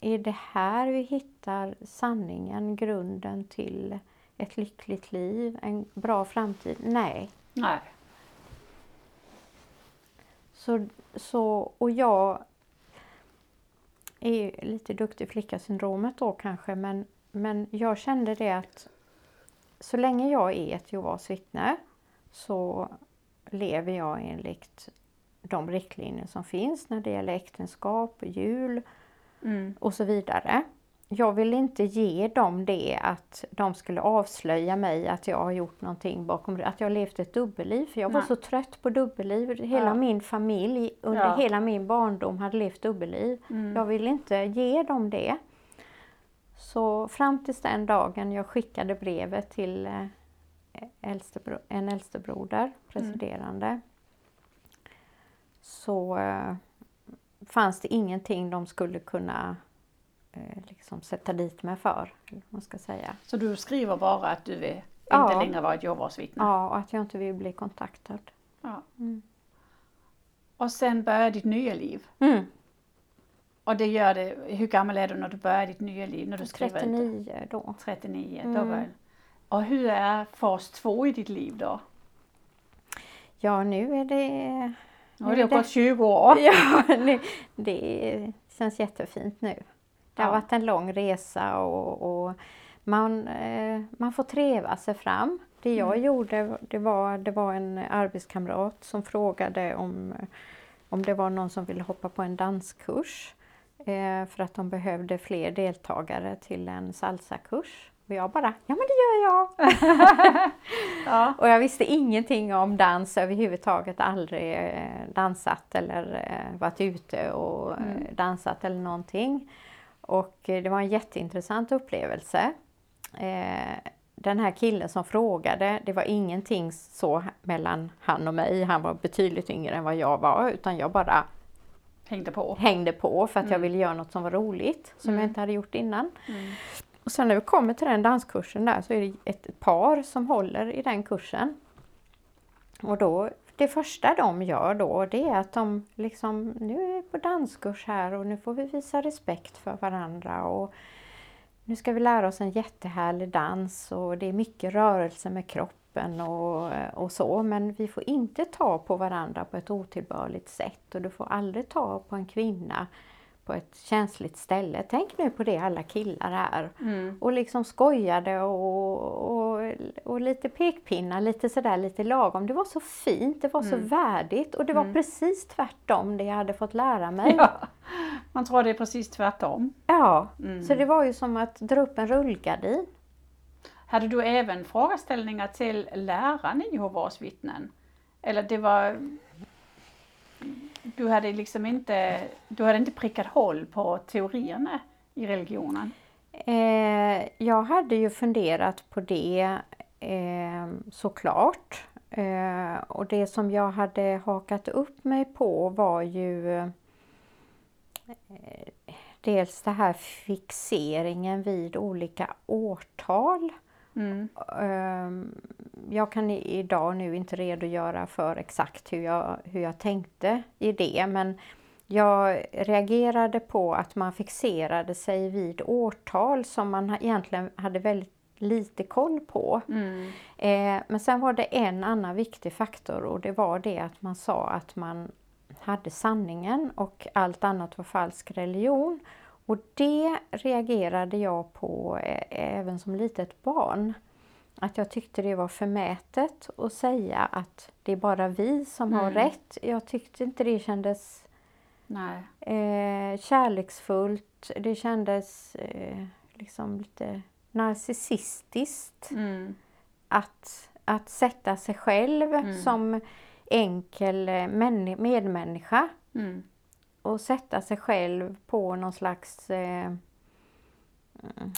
är det här vi hittar sanningen, grunden till ett lyckligt liv, en bra framtid? Nej. Nej. Så, så, och jag är lite duktig flicka-syndromet då kanske, men, men jag kände det att så länge jag är ett Jehovas vittne så lever jag enligt de riktlinjer som finns när det gäller äktenskap, jul Mm. och så vidare. Jag vill inte ge dem det att de skulle avslöja mig att jag har gjort någonting bakom att jag har levt ett dubbelliv. För jag var Nej. så trött på dubbelliv. Hela Ja. min familj under Ja. hela min barndom hade levt dubbelliv. Mm. Jag vill inte ge dem det. Så fram tills den dagen jag skickade brevet till eh, äldstebro, en äldstebroder, presiderande, så eh, fanns det ingenting de skulle kunna liksom sätta dit mig för. Man ska säga. Så du skriver bara att du vill Ja. inte längre vara ett Jehovas vittne? Ja, och att jag inte vill bli kontaktad. Ja. Mm. Och sen börjar ditt nya liv. Mm. Och det gör det, hur gammal är du när du börjar ditt nya liv? När du skriver ut det? 39 då. 39. Då Mm. börjar. Och hur är fas två i ditt liv då? Ja, nu är det Nu har Nu det gått 20 år. (laughs) Ja, det, det känns jättefint nu. Det har Ja. varit en lång resa och, och man, eh, man får treva sig fram. Det jag Mm. gjorde det var, det var en arbetskamrat som frågade om, om det var någon som ville hoppa på en danskurs eh, för att de behövde fler deltagare till en salsakurs. Och jag bara, ja men det gör jag! (laughs) Ja. Och jag visste ingenting om dans överhuvudtaget, aldrig eh, dansat eller eh, varit ute och eh, Mm. dansat eller någonting. Och eh, det var en jätteintressant upplevelse. Eh, Den här killen som frågade, det var ingenting så mellan han och mig, han var betydligt yngre än vad jag var, utan jag bara Hängde på. hängde på för att jag Mm. ville göra något som var roligt, som jag Mm. inte hade gjort innan. Mm. Och sen när vi kommer till den danskursen där så är det ett par som håller i den kursen. Och då, det första de gör då det är att de liksom, nu är vi på danskurs här och nu får vi visa respekt för varandra och nu ska vi lära oss en jättehärlig dans och det är mycket rörelse med kroppen och, och så men vi får inte ta på varandra på ett otillbörligt sätt och du får aldrig ta på en kvinna på ett känsligt ställe. Tänk nu på det alla killar är. Mm. Och liksom skojade och, och, och lite pekpinnar, lite sådär lite lagom. Det var så fint, det var så Mm. värdigt och det var Mm. precis tvärtom det jag hade fått lära mig. Ja. Man tror det är precis tvärtom. Ja, Mm. så det var ju som att dra upp en rullgardin. Hade du även frågeställningar till läraren i Jehovas vittnen? Eller det var... Du hade liksom inte, du hade inte prickat håll på teorierna i religionen? Eh, jag hade ju funderat på det eh, såklart. Eh, och det som jag hade hakat upp mig på var ju eh, dels det här fixeringen vid olika årtal. Mm. Ehm, Jag kan idag nu inte redogöra för exakt hur jag, hur jag tänkte i det men jag reagerade på att man fixerade sig vid årtal som man egentligen hade väldigt lite koll på. Mm. Eh, Men sen var det en annan viktig faktor och det var det att man sa att man hade sanningen och allt annat var falsk religion. Och det reagerade jag på eh, även som litet barn. Att jag tyckte det var förmätet att säga att det är bara vi som har Mm. rätt. Jag tyckte inte det kändes eh, kärleksfullt. Det kändes eh, liksom lite narcissistiskt. Mm. Att, att sätta sig själv Mm. som enkel eh, männi- medmänniska Mm. Och sätta sig själv på någon slags eh, mm,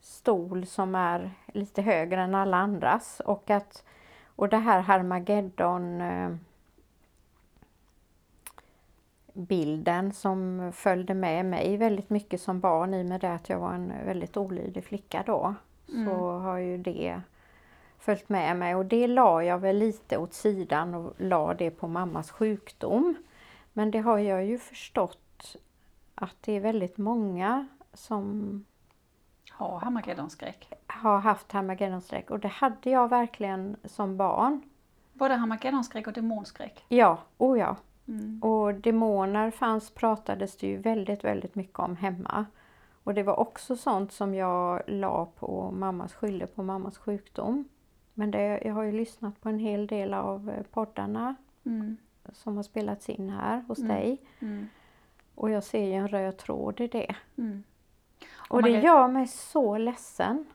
stol som är lite högre än alla andras. Och, att, och det här Harmageddon eh, bilden som följde med mig väldigt mycket som barn i och med det att jag var en väldigt olydig flicka då. Så har ju det följt med mig och det la jag väl lite åt sidan och la det på mammas sjukdom. Men det har jag ju förstått att det är väldigt många som Har Harmageddonskräck. har haft Harmageddonskräck och det hade jag verkligen som barn. Både Harmageddonskräck och demonskräck. Ja, oh ja. Mm. Och demoner fanns, pratades det ju väldigt, väldigt mycket om hemma. Och det var också sånt som jag la på mammas, skyllde på mammas sjukdom. Men det, jag har ju lyssnat på en hel del av eh, poddarna Mm. Som har spelats in här hos Mm. dig. Mm. Och jag ser ju en röd tråd i det. Mm. Och det kan- gör mig så ledsen.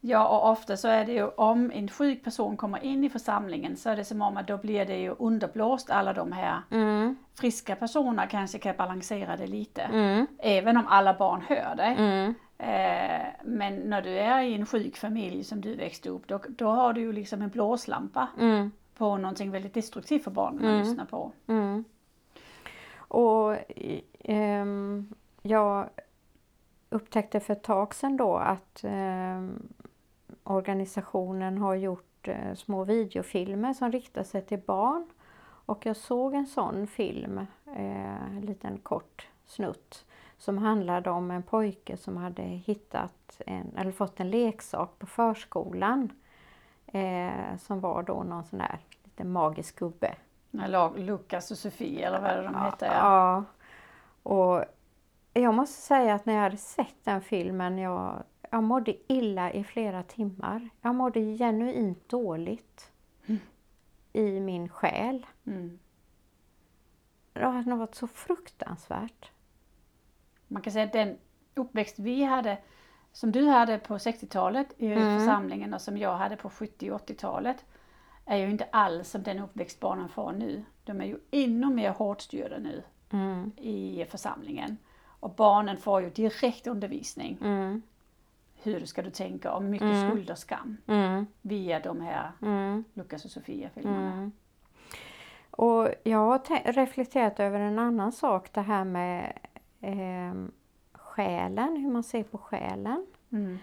Ja, och ofta så är det ju om en sjuk person kommer in i församlingen så är det som om att då blir det ju underblåst alla de här Mm, friska personerna kanske kan balansera det lite. mm, Även om alla barn hör det. mm, Eh, men när du är i en sjuk familj som du växte upp, då, då har du ju liksom en blåslampa mm, på någonting väldigt destruktivt för barnen att Mm. lyssna på. mm. Och ehm, jag upptäckte för ett tag sedan då att ehm, organisationen har gjort eh, små videofilmer som riktar sig till barn. Och jag såg en sån film, eh, en liten kort snutt, som handlade om en pojke som hade hittat en, eller fått en leksak på förskolan. Eh, som var då någon sån där liten magisk gubbe. Lukas och Sofie eller vad är det de heter. Ja. Och jag måste säga att när jag hade sett den filmen, jag, jag mådde illa i flera timmar. Jag mådde genuint dåligt Mm. i min själ. Mm. Det har varit så fruktansvärt. Man kan säga att den uppväxt vi hade, som du hade på 60-talet i Mm. församlingen och som jag hade på 70 och 80-talet, är ju inte alls som den uppväxt barnen får nu. De är ju ännu mer hårt styrda nu Mm, i församlingen. Och barnen får ju direkt undervisning. mm, Hur ska du tänka om mycket Mm. skuld och skam mm, via de här mm, Lukas och Sofia-filmerna. mm. Och jag har reflekterat över en annan sak, det här med eh, själen, hur man ser på själen. Mm.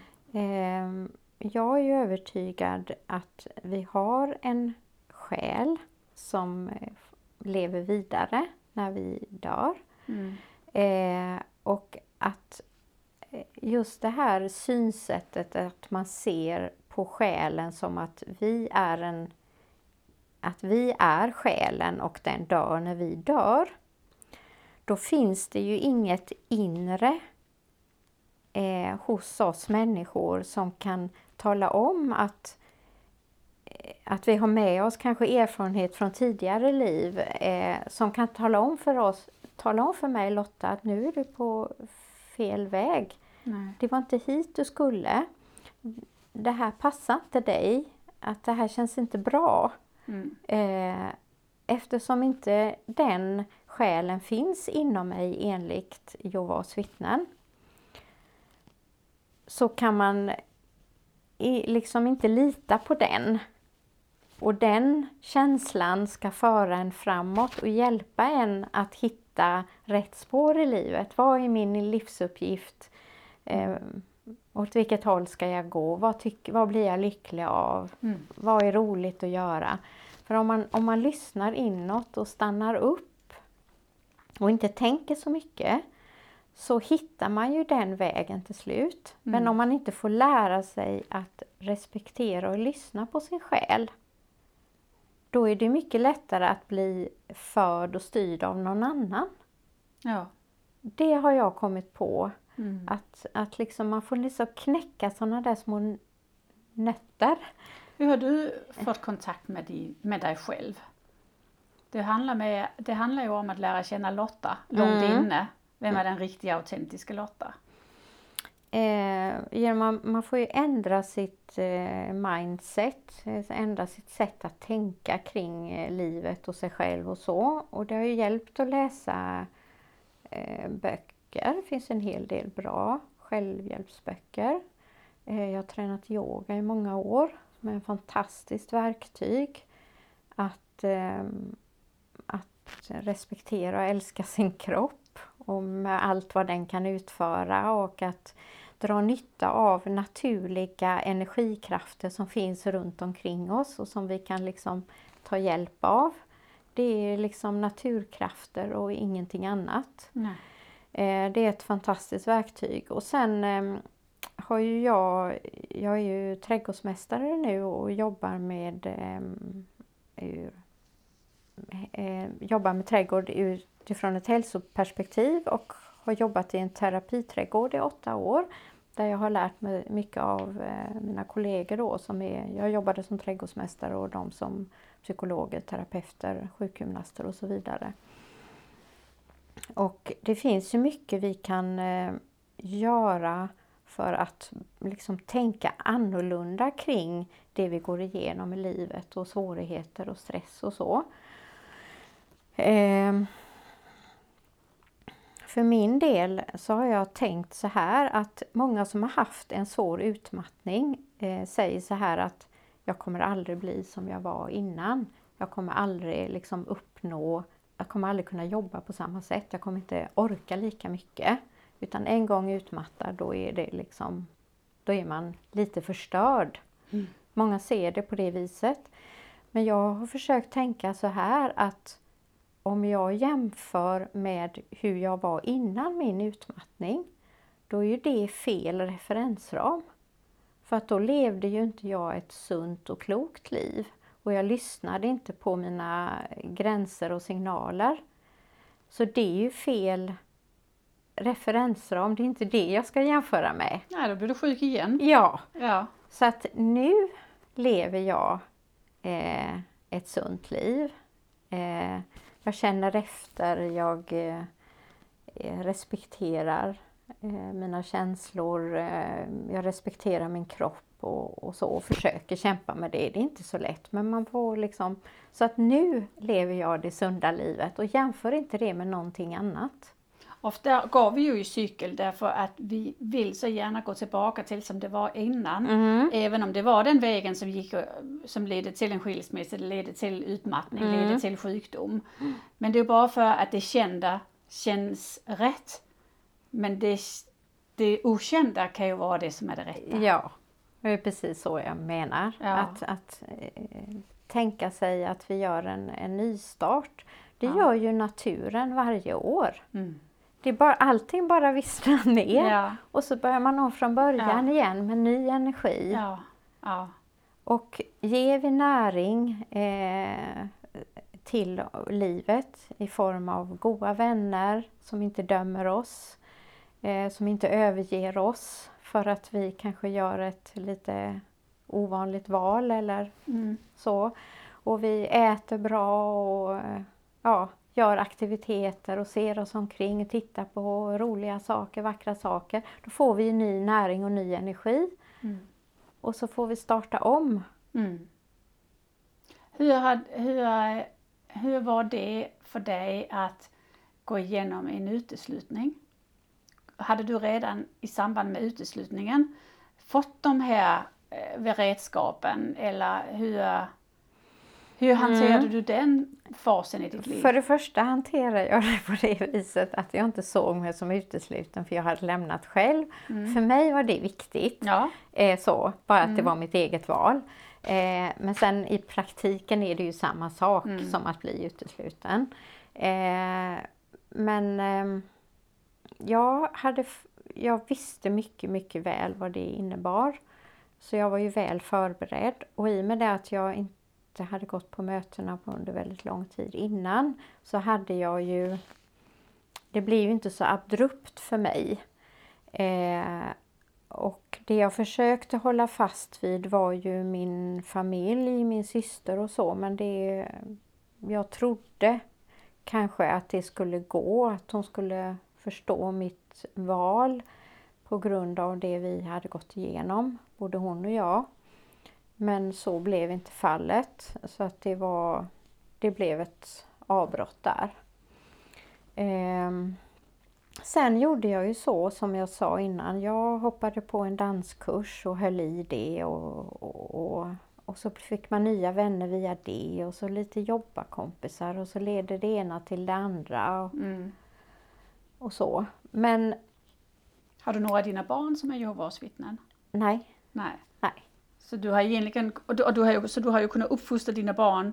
Jag är ju övertygad att vi har en själ som eh, lever vidare när vi dör. Mm. Eh, och att eh, just det här synsättet att man ser på själen som att vi är en att vi är själen och den dör när vi dör. Då finns det ju inget inre eh, hos oss människor som kan tala om att, eh, att vi har med oss kanske erfarenhet från tidigare liv eh, som kan tala om för oss, tala om för mig Lotta att nu är du på fel väg. Nej. Det var inte hit du skulle. Det här passar inte dig. Att det här känns inte bra. Mm. Eh, eftersom inte den själen finns inom mig enligt Jehovas vittnen så kan man liksom inte lita på den. Och den känslan ska föra en framåt och hjälpa en att hitta rätt spår i livet. Vad är min livsuppgift? Eh, åt vilket håll ska jag gå? Vad, tyck, vad blir jag lycklig av? Mm. Vad är roligt att göra? För om man, om man lyssnar inåt och stannar upp och inte tänker så mycket så hittar man ju den vägen till slut. Men Mm. om man inte får lära sig att respektera och lyssna på sin själ då är det mycket lättare att bli förd och styrd av någon annan. Ja. Det har jag kommit på. Mm. Att, att liksom man får liksom knäcka sådana där små nötter. Hur har du fått kontakt med, di, med dig själv? Det handlar, med, det handlar ju om att lära känna Lotta långt Mm. inne. Vem är den riktiga autentiska Lotta? Eh, man, man får ju ändra sitt eh, mindset, eh, ändra sitt sätt att tänka kring eh, livet och sig själv och så. Och det har ju hjälpt att läsa eh, böcker. Det finns en hel del bra självhjälpsböcker. Eh, jag har tränat yoga i många år som är ett fantastiskt verktyg att, att respektera och älska sin kropp om allt vad den kan utföra och att dra nytta av naturliga energikrafter som finns runt omkring oss och som vi kan liksom ta hjälp av. Det är liksom naturkrafter och ingenting annat. Nej. Eh, det är ett fantastiskt verktyg. Och sen ehm, har ju jag, jag är ju trädgårdsmästare nu och jobbar med, ur, eh, jobbar med trädgård utifrån ett hälsoperspektiv och har jobbat i en terapiträdgård i åtta år där jag har lärt mig mycket av eh, mina kollegor då som är, jag jobbade som trädgårdsmästare och de som psykologer, terapeuter, sjukgymnaster och så vidare. Och det finns ju mycket vi kan eh, göra för att liksom tänka annorlunda kring det vi går igenom i livet och svårigheter och stress och så. Eh, för min del så har jag tänkt så här att många som har haft en svår utmattning eh, säger så här att jag kommer aldrig bli som jag var innan. Jag kommer aldrig liksom uppnå, jag kommer aldrig kunna jobba på samma sätt. Jag kommer inte orka lika mycket. Utan en gång utmattad då är det liksom, då är man lite förstörd. Mm. Många ser det på det viset. Men jag har försökt tänka så här att om jag jämför med hur jag var innan min utmattning, då är ju det fel referensram. För att då levde ju inte jag ett sunt och klokt liv och jag lyssnade inte på mina gränser och signaler. Så det är ju fel referensram, det är inte det jag ska jämföra med. Nej, då blir du sjuk igen. Ja. ja. Så att nu lever jag eh, ett sunt liv. Eh, jag känner efter, jag eh, respekterar eh, mina känslor, eh, jag respekterar min kropp och, och, så och försöker kämpa med det. Det är inte så lätt men man får liksom... Så att nu lever jag det sunda livet och jämför inte det med någonting annat. Ofta går vi ju i cykel därför att vi vill så gärna gå tillbaka till som det var innan. Mm. Även om det var den vägen som, gick, som ledde till en skilsmässa, ledde till utmattning, mm. ledde till sjukdom. Men det är bara för att det kända känns rätt. Men det, det okända kan ju vara det som är det rätta. Ja, det är precis så jag menar. Ja. Att, att äh, tänka sig att vi gör en, en nystart. Det ja. gör ju naturen varje år. Mm. Det är bara, allting bara vissnar (laughs) ner ja. och så börjar man om från början ja. igen med ny energi. Ja. Ja. Och ger vi näring eh, till livet i form av goda vänner som inte dömer oss, eh, som inte överger oss för att vi kanske gör ett lite ovanligt val eller mm. så. Och vi äter bra och ja, gör aktiviteter och ser oss omkring och tittar på roliga saker, vackra saker. Då får vi ny näring och ny energi. Mm. Och så får vi starta om. Mm. Hur, hur, hur var det för dig att gå igenom en uteslutning? Hade du redan i samband med uteslutningen fått de här eh, redskapen eller hur, hur hanterade mm. du den fasen i ditt liv? För det första hanterade jag det på det viset att jag inte såg mig som utesluten för jag hade lämnat själv. Mm. För mig var det viktigt. Ja. Eh, så, bara att mm. det var mitt eget val. Eh, men sen i praktiken är det ju samma sak mm. som att bli utesluten. Eh, men ehm, jag, hade, jag visste mycket, mycket väl vad det innebar. Så jag var ju väl förberedd och i och med det att jag inte inte hade gått på mötena under väldigt lång tid innan så hade jag ju... Det blev ju inte så abrupt för mig. Eh, och det jag försökte hålla fast vid var ju min familj, min syster och så men det... Jag trodde kanske att det skulle gå, att hon skulle förstå mitt val på grund av det vi hade gått igenom, både hon och jag. Men så blev inte fallet, så att det var det blev ett avbrott där. Ehm, sen gjorde jag ju så som jag sa innan. Jag hoppade på en danskurs och höll i det och, och, och, och så fick man nya vänner via det och så lite jobbarkompisar och så leder det ena till det andra. Och, Mm. och så. Men Har du några av dina barn som är Jehovas vittnen? nej, Nej. Så du har egentligen, och du, och du har ju, så du har ju kunnat uppfostra dina barn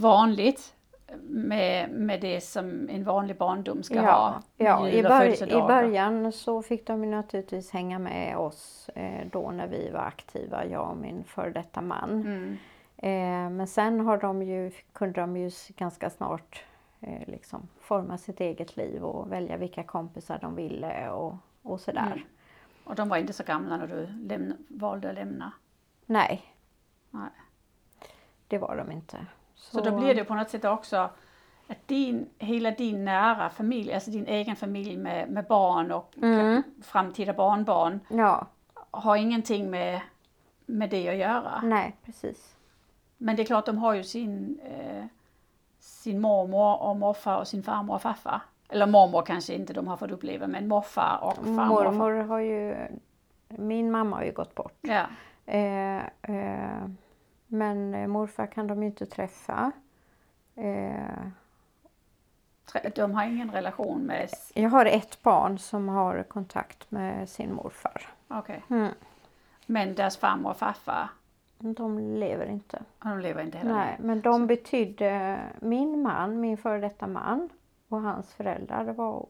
vanligt med, med det som en vanlig barndom ska ha. ja. I, bör, I början så fick de naturligtvis hänga med oss eh, då när vi var aktiva, jag och min före detta man. Mm. Eh, men sen har de ju, kunde de ju ganska snart eh, liksom forma sitt eget liv och välja vilka kompisar de ville och, och sådär. Mm. Och de var inte så gamla när du lämna, valde att lämna. Nej, Nej. det var de inte. Så då blir det på något sätt också att din, hela din nära familj, alltså din egen familj med, med barn och Mm. framtida barnbarn Ja, har ingenting med, med det att göra. nej precis. Men det är klart de har ju sin, eh, sin mormor och morfar och sin farmor och farfar. Eller mormor kanske inte de har fått uppleva men morfar och farmor. Mormor har ju, min mamma har ju gått bort. Ja. Eh, eh, men eh, morfar kan de ju inte träffa. Eh, De har ingen relation med... jag har ett barn som har kontakt med sin morfar. Okej. Mm. Men deras farmor och farfar, De lever inte. de lever inte heller. Nej, men de betydde, min man, min före detta man och hans föräldrar, var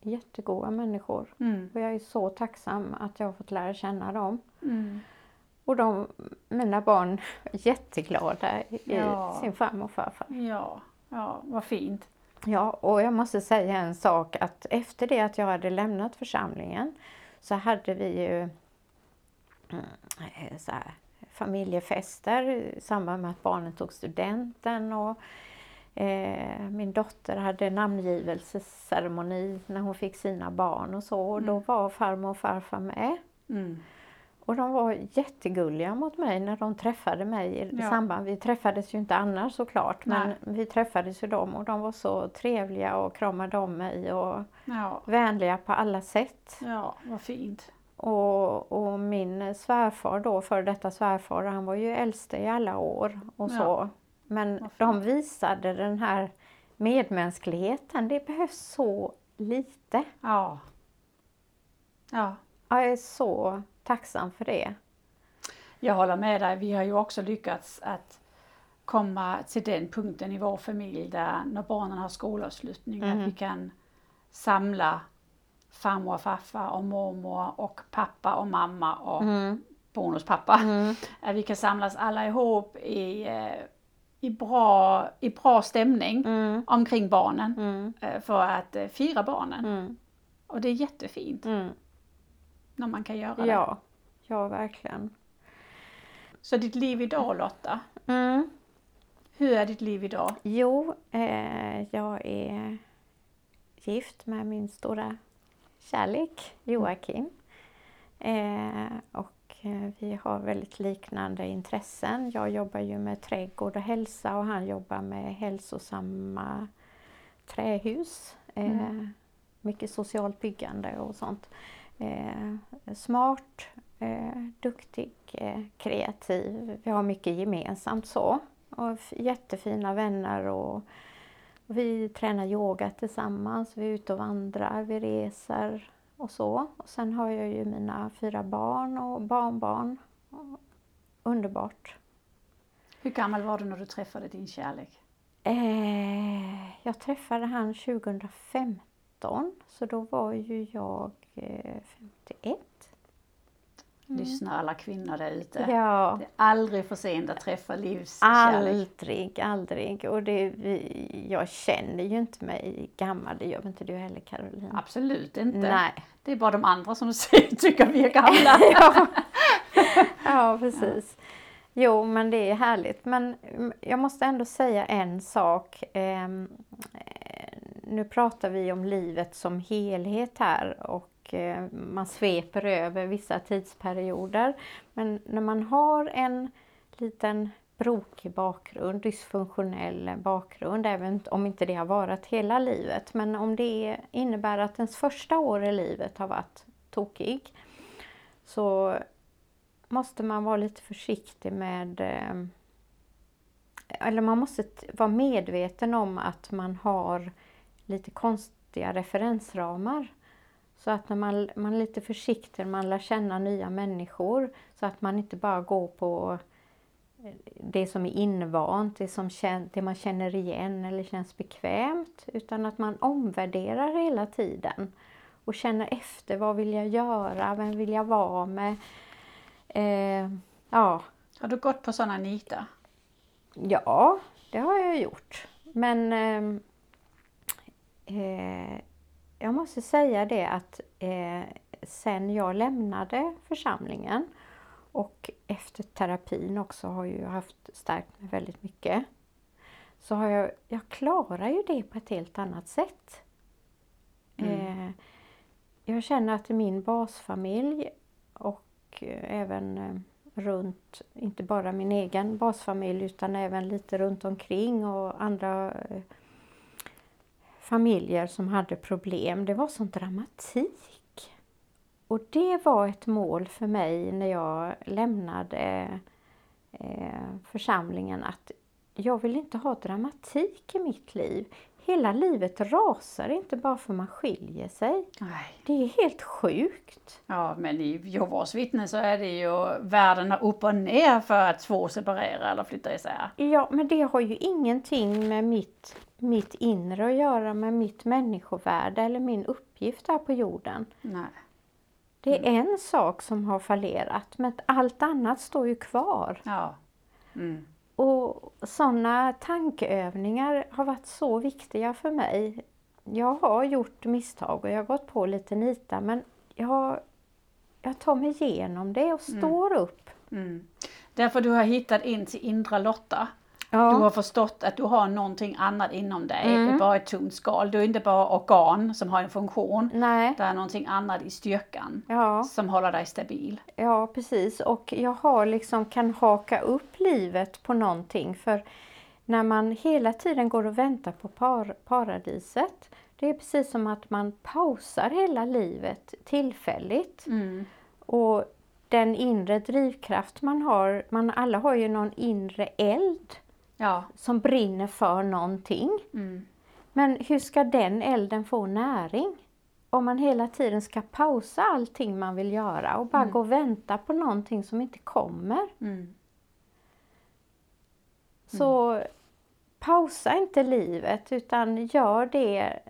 jättegoda människor. Mm. Och jag är så tacksam att jag har fått lära känna dem. Mm. Och de, mina barn är (laughs) jätteglada i Ja. sin farmor och farfar. Ja, ja, vad fint. Ja, och jag måste säga en sak att efter det att jag hade lämnat församlingen så hade vi ju mm, eh, så här, familjefester i samband med att barnen tog studenten och eh, min dotter hade namngivelsesceremoni när hon fick sina barn och så och då Mm. var farmor och farfar med. Mm. Och de var jättegulliga mot mig när de träffade mig i Ja. samband. Vi träffades ju inte annars såklart men Nej. vi träffades ju dem och de var så trevliga och kramade om mig och Ja, vänliga på alla sätt. ja, vad fint. Och, och min svärfar då, för detta svärfar, han var ju äldste i alla år och Ja. så. Men de visade den här medmänskligheten, det behövs så lite. Ja. Ja, Jag är så tacksam för det. jag håller med dig. Vi har ju också lyckats att komma till den punkten i vår familj där när barnen har skolavslutning Mhm. att vi kan samla farmor och farfar och mormor och pappa och mamma och Mm. bonuspappa. Mm. (laughs) Att vi kan samlas alla ihop i, eh, i, bra, i bra stämning Mm. omkring barnen Mm. eh, för att eh, fira barnen. Mm. Och det är jättefint Mm. När man kan göra det. Ja, ja verkligen. Så ditt liv idag Lotta, Mm. hur är ditt liv idag? Jo, eh, jag är gift med min stora kärlek Joakim. Eh, och eh, vi har väldigt liknande intressen. Jag jobbar ju med trädgård och hälsa och han jobbar med hälsosamma trähus. Eh, Mm. Mycket socialt byggande och sånt. Eh, smart, eh, duktig, eh, kreativ. Vi har mycket gemensamt så. Och jättefina vänner och vi tränar yoga tillsammans, vi är ute och vandrar, vi reser och så. Och sen har jag ju mina fyra barn och barnbarn. Underbart. Hur gammal var du när du träffade din kärlek? Eh, jag träffade han 2015 så då var ju jag eh, 51. Lyssna alla kvinnor där ute. Ja. Det är aldrig för sent att träffa livskärlek. Aldrig, aldrig. Och det, vi, jag känner ju inte mig gammal, det gör inte du heller Caroline. Absolut inte. Nej. Det är bara de andra som (laughs) tycker vi är gamla. (laughs) ja. (laughs) ja, precis. Jo, men det är härligt. Men mm, jag måste ändå säga en sak. Ehm, eh, nu pratar vi om livet som helhet här och och man sveper över vissa tidsperioder. Men när man har en liten brokig bakgrund, dysfunktionell bakgrund, även om inte det har varit hela livet. Men om det innebär att ens första år i livet har varit tokig så måste man vara lite försiktig med eh, eller man måste vara medveten om att man har lite konstiga referensramar. Så att när man, man är lite försiktig man lär känna nya människor så att man inte bara går på det som är invant, det, som det man känner igen eller känns bekvämt. Utan att man omvärderar hela tiden och känner efter. Vad vill jag göra? Vem vill jag vara med? Eh, ja. Har du gått på sådana nitar? Ja, det har jag gjort. Men eh, eh, jag måste säga det att eh, sen jag lämnade församlingen och efter terapin också har jag haft stärkt mig väldigt mycket. Så har jag, jag klarar ju det på ett helt annat sätt. Mm. Eh, jag känner att min basfamilj och eh, även eh, runt, inte bara min egen basfamilj utan även lite runt omkring och andra eh, familjer som hade problem. Det var sån dramatik. Och det var ett mål för mig när jag lämnade eh, församlingen att jag vill inte ha dramatik i mitt liv hela livet rasar inte bara för man skiljer sig. Nej. Det är helt sjukt. Ja, men i Jehovas vittnen så är det ju världen upp och ner för att två separera eller flytta isär. Ja, men det har ju ingenting med mitt, mitt inre att göra, med mitt människovärde eller min uppgift här på jorden. Nej. Det är mm. en sak som har fallerat, men allt annat står ju kvar. Ja. Mm. Och sådana tankeövningar har varit så viktiga för mig. Jag har gjort misstag och jag har gått på lite nitar men jag, jag tar mig igenom det och mm. står mm. upp. Därför du har hittat in till Indra Lotta. Ja. Du har förstått att du har någonting annat inom dig mm. än bara ett tomt skal. Du är inte bara organ som har en funktion. Nej. Det är någonting annat i styrkan ja. som håller dig stabil. Ja precis och jag har liksom kan haka upp livet på någonting för när man hela tiden går och väntar på par, paradiset det är precis som att man pausar hela livet tillfälligt. Mm. Och den inre drivkraft man har, man alla har ju någon inre eld ja. som brinner för någonting. Mm. Men hur ska den elden få näring? Om man hela tiden ska pausa allting man vill göra och bara mm. gå och vänta på någonting som inte kommer. Mm. Så pausa inte livet utan gör det.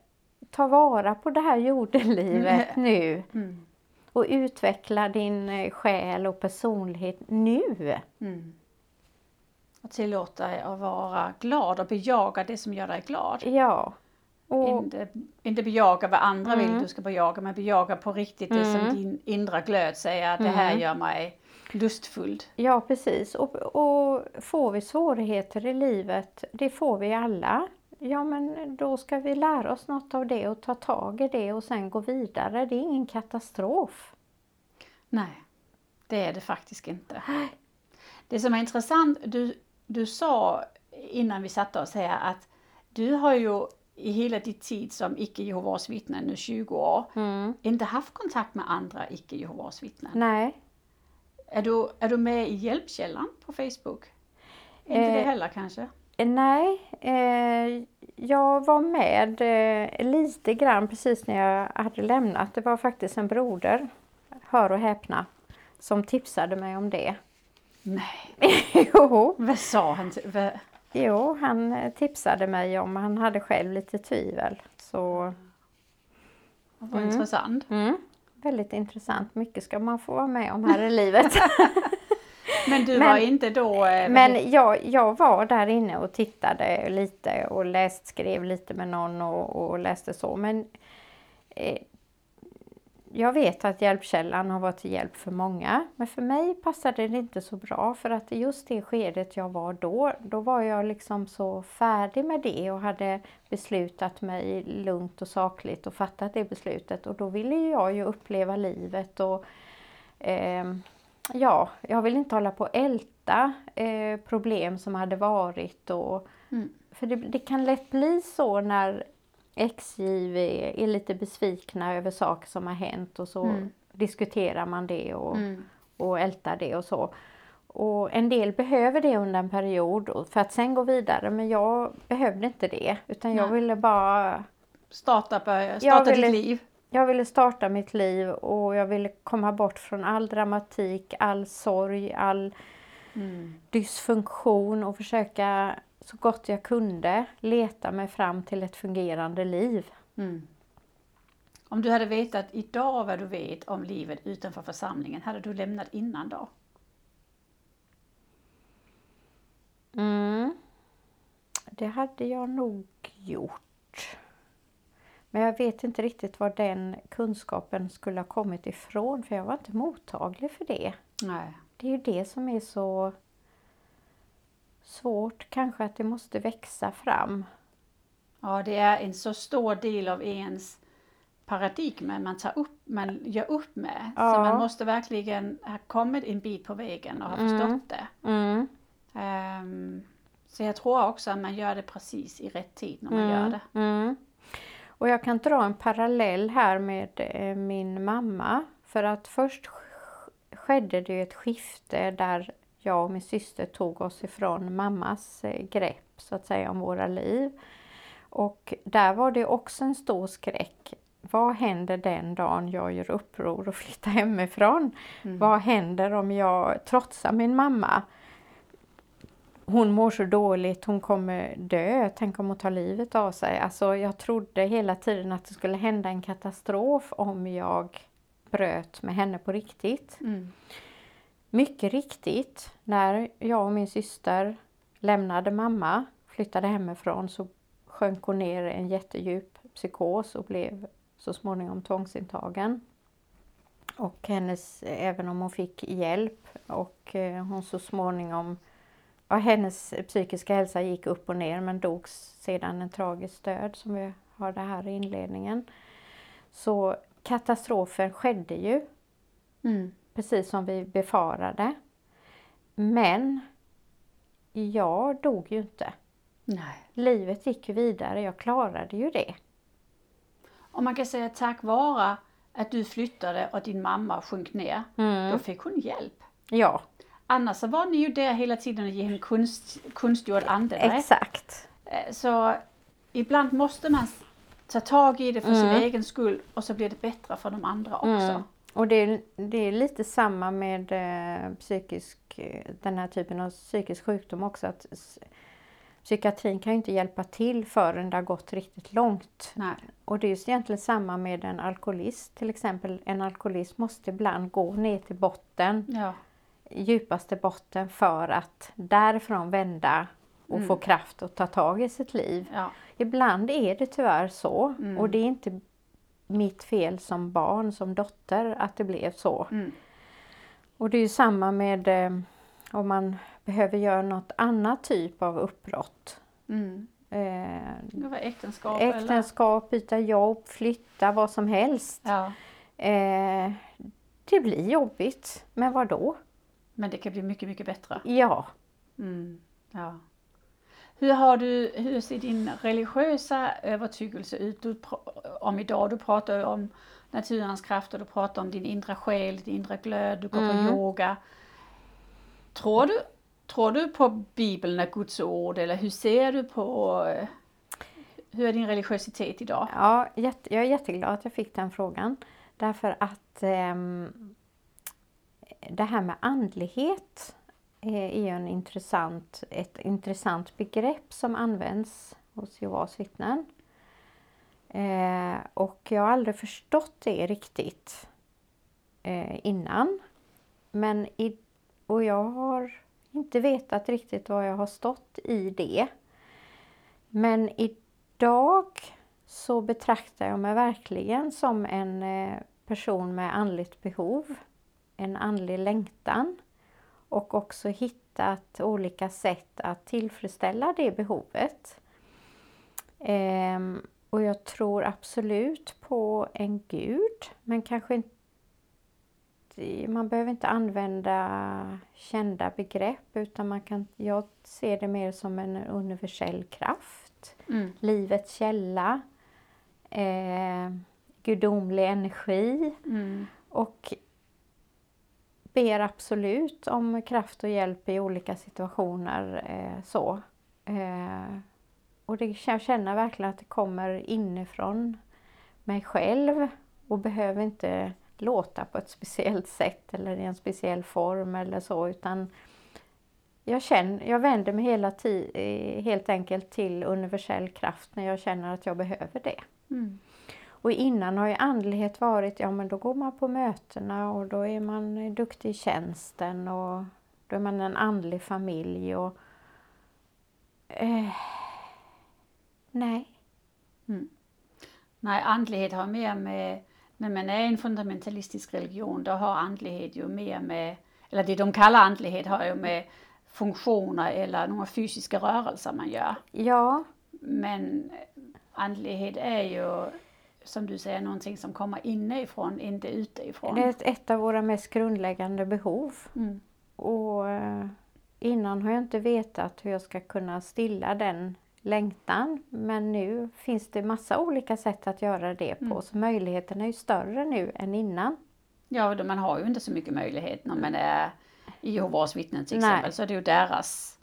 Ta vara på det här jordelivet (laughs) nu. Mm. Och utveckla din eh, själ och personlighet nu. Mm. Och tillåta dig att vara glad och bejaka det som gör dig glad. Ja. Och... Inte, inte bejaka vad andra mm. vill du ska bejaka, men bejaka på riktigt det mm. som din inre glöd säger att det här mm. gör mig lustfull. Ja precis och, och får vi svårigheter i livet, det får vi alla, ja men då ska vi lära oss något av det och ta tag i det och sen gå vidare. Det är ingen katastrof. Nej, det är det faktiskt inte. (gasps) Det som är intressant, du, du sa innan vi satte oss här att du har ju i hela din tid som icke Jehovas vittnen, nu 20 år, mm. inte haft kontakt med andra icke Jehovas vittnen. Nej. Är du, är du med i Hjälpkällan på Facebook? Inte eh, det heller kanske? Nej, eh, jag var med eh, lite grann precis när jag hade lämnat. Det var faktiskt en broder, hör och häpna, som tipsade mig om det. Nej. (laughs) jo. Vad sa han? Vad... Jo, han eh, tipsade mig om, han hade själv lite tvivel. Så... Vad mm. intressant. Mm. Väldigt intressant. Mycket ska man få vara med om här i livet. (laughs) men du men, var inte då... Eh, men jag, jag var där inne och tittade lite och läst, skrev lite med någon och, och läste så. Men eh, jag vet att Hjälpkällan har varit till hjälp för många, men för mig passade det inte så bra för att just det skedet jag var då, då var jag liksom så färdig med det och hade beslutat mig lugnt och sakligt och fattat det beslutet och då ville jag ju uppleva livet och eh, ja, jag vill inte hålla på och älta eh, problem som hade varit och mm. för det, det kan lätt bli så när XJV är lite besvikna över saker som har hänt och så mm. diskuterar man det och, mm. och ältar det och så. Och en del behöver det under en period för att sen gå vidare men jag behövde inte det utan jag ville bara Starta, starta ville, ditt liv? Jag ville starta mitt liv och jag ville komma bort från all dramatik, all sorg, all mm. dysfunktion och försöka så gott jag kunde leta mig fram till ett fungerande liv. Mm. Om du hade vetat idag vad du vet om livet utanför församlingen, hade du lämnat innan då? Mm. Det hade jag nog gjort. Men jag vet inte riktigt var den kunskapen skulle ha kommit ifrån för jag var inte mottaglig för det. Nej. Det är ju det som är så svårt kanske att det måste växa fram. Ja, det är en så stor del av ens paradigm man, tar upp, man gör upp med. Ja. Så man måste verkligen ha kommit en bit på vägen och ha förstått mm. det. Mm. Um, så jag tror också att man gör det precis i rätt tid när man mm. gör det. Mm. Och jag kan dra en parallell här med eh, min mamma. För att först skedde det ett skifte där jag och min syster tog oss ifrån mammas eh, grepp så att säga om våra liv. Och där var det också en stor skräck. Vad händer den dagen jag gör uppror och flyttar hemifrån? Mm. Vad händer om jag trotsar min mamma? Hon mår så dåligt, hon kommer dö. Tänk om hon tar livet av sig. Alltså jag trodde hela tiden att det skulle hända en katastrof om jag bröt med henne på riktigt. Mm. Mycket riktigt, när jag och min syster lämnade mamma, flyttade hemifrån, så sjönk hon ner i en jättedjup psykos och blev så småningom tvångsintagen. Och hennes, även om hon fick hjälp och eh, hon så småningom, ja, hennes psykiska hälsa gick upp och ner men dog sedan en tragisk död som vi hörde här i inledningen. Så katastrofen skedde ju. Mm precis som vi befarade. Men jag dog ju inte. Nej. Livet gick ju vidare, jag klarade ju det. Och man kan säga tack vare att du flyttade och din mamma sjönk ner, mm. då fick hon hjälp. Ja. Annars så var ni ju där hela tiden och henne konst, konstgjord ande. Exakt. Eh, så ibland måste man ta tag i det för mm. sin egen skull och så blir det bättre för de andra också. Mm. Och det är, det är lite samma med eh, psykisk, den här typen av psykisk sjukdom också. Att psykiatrin kan ju inte hjälpa till förrän det har gått riktigt långt. Nej. Och det är egentligen samma med en alkoholist. Till exempel en alkoholist måste ibland gå ner till botten, ja. djupaste botten för att därifrån vända och mm. få kraft att ta tag i sitt liv. Ja. Ibland är det tyvärr så mm. och det är inte mitt fel som barn, som dotter, att det blev så. Mm. Och det är ju samma med eh, om man behöver göra något annat typ av uppbrott. Mm. Eh, äktenskap? Äktenskap, eller? byta jobb, flytta, vad som helst. Ja. Eh, det blir jobbigt, men vad då? Men det kan bli mycket, mycket bättre? Ja. Mm. ja. Hur, har du, hur ser din religiösa övertygelse ut? Du, om idag, du pratar om naturens krafter, du pratar om din inre själ, din inre glöd, du går mm. på yoga. Tror du, tror du på Bibeln är Guds ord eller hur ser du på hur är din religiositet idag? Ja, jag är jätteglad att jag fick den frågan. Därför att eh, det här med andlighet Eh, är ju en intressant, ett intressant begrepp som används hos Jehovas vittnen. Eh, och jag har aldrig förstått det riktigt eh, innan. Men i, och jag har inte vetat riktigt vad jag har stått i det. Men idag så betraktar jag mig verkligen som en eh, person med andligt behov, en andlig längtan och också hittat olika sätt att tillfredsställa det behovet. Ehm, och jag tror absolut på en gud, men kanske inte man behöver inte använda kända begrepp utan man kan, jag ser det mer som en universell kraft. Mm. Livets källa, eh, gudomlig energi Mm. och ber absolut om kraft och hjälp i olika situationer. Eh, så. Eh, och det, jag känner verkligen att det kommer inifrån mig själv och behöver inte låta på ett speciellt sätt eller i en speciell form eller så utan jag, känner, jag vänder mig hela eh, helt enkelt till universell kraft när jag känner att jag behöver det. Mm. Och innan har ju andlighet varit, ja men då går man på mötena och då är man duktig i tjänsten och då är man en andlig familj och... Eh, nej. Mm. Nej, andlighet har mer med, när man är en fundamentalistisk religion, då har andlighet ju mer med, eller det de kallar andlighet har ju med funktioner eller några fysiska rörelser man gör. Ja, Men andlighet är ju, som du säger, någonting som kommer inifrån, inte utifrån. det är ett, av våra mest grundläggande behov. Mm. Och eh, innan har jag inte vetat hur jag ska kunna stilla den längtan. Men nu finns det massa olika sätt att göra det på. Mm. Så möjligheten är ju större nu än innan. Ja, man har ju inte så mycket möjlighet när man är Jehovas vittnen till Nej. exempel, så det är ju deras,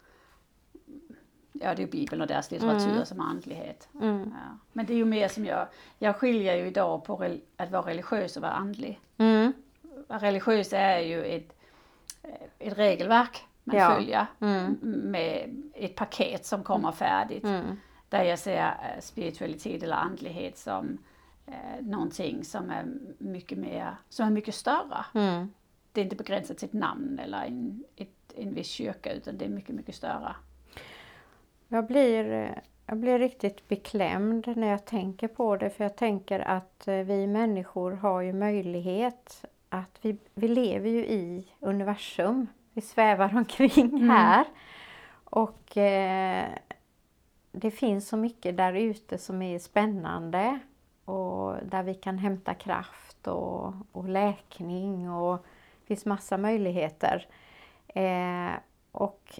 ja det är Bibeln och deras litteratur Mm. som andlighet. Mm. Ja. Men det är ju mer som jag, jag skiljer ju idag på att vara religiös och vara andlig. Mm. Religiös är ju ett, ett regelverk man Ja. följer Mm. med ett paket som kommer färdigt. Mm. Där jag ser eh, spiritualitet eller andlighet som eh, någonting som är mycket mer, som är mycket större. Mm. Det är inte begränsat till ett namn eller en, ett, en viss kyrka utan det är mycket, mycket större. Jag blir, jag blir riktigt beklämd när jag tänker på det för jag tänker att eh, vi människor har ju möjlighet att vi, vi lever ju i universum. Vi svävar (laughs) omkring Mm. här. Och eh, det finns så mycket där ute som är spännande och där vi kan hämta kraft och, och läkning och det finns massa möjligheter. Eh, och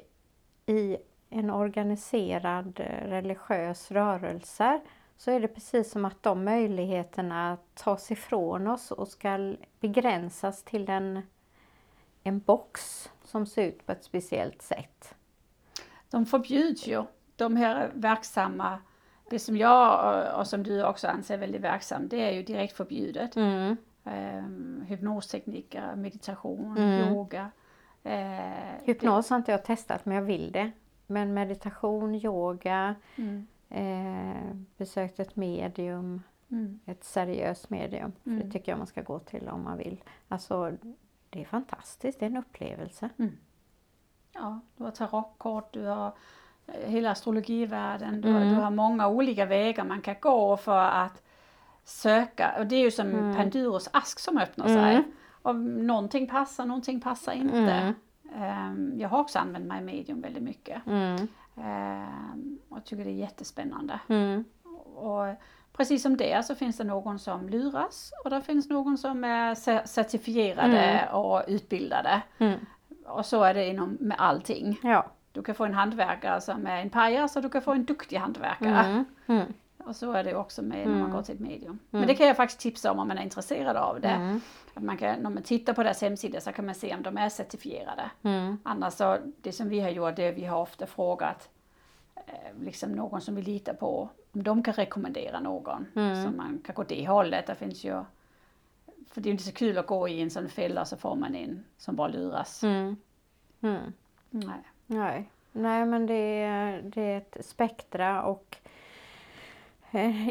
i en organiserad eh, religiös rörelse så är det precis som att de möjligheterna tas ifrån oss och ska begränsas till en, en box som ser ut på ett speciellt sätt. De förbjuds ju, de här verksamma, det som jag och- och som du också anser väldigt verksamt, det är ju direkt förbjudet. Mm. Um, hypnostekniker, meditation, Mm. yoga. Eh, Hypnos har inte jag testat men jag vill det. Men meditation, yoga, Mm, eh, besökt ett medium, mm, ett seriöst medium. Mm. det tycker jag man ska gå till om man vill. Alltså, det är fantastiskt, det är en upplevelse. ja, du har tarotkort, du har eh, hela astrologivärlden, du, Mm. du har många olika vägar man kan gå för att söka. Och det är ju som Mm. Panduros ask som öppnar Mm. sig. Om någonting passar, någonting passar inte. Mm. Ehm, jag har också använt mig medium väldigt mycket. Mm. Ehm, och tycker det är jättespännande. Mm. Och precis som det så finns det någon som luras och det finns någon som är cer- certifierade och utbildade. Mm. Och så är det inom med allting. Ja. Du kan få en hantverkare som är en pajas och du kan få en duktig hantverkare. Mm. Mm. Och så är det också med när man Mm. går till ett medium. Mm. Men det kan jag faktiskt tipsa om om man är intresserad av det. Mm. Att man kan, när man tittar på deras hemsida så kan man se om de är certifierade. Mm. Annars så, det som vi har gjort, det är vi har ofta frågat eh, liksom någon som vi litar på, om de kan rekommendera någon. Mm. Så man kan gå det hållet. Det finns ju, för det är inte så kul att gå i en sån fälla så får man en som bara luras. Mm. Mm. Nej. Nej. Nej, men det är, det är ett spektra och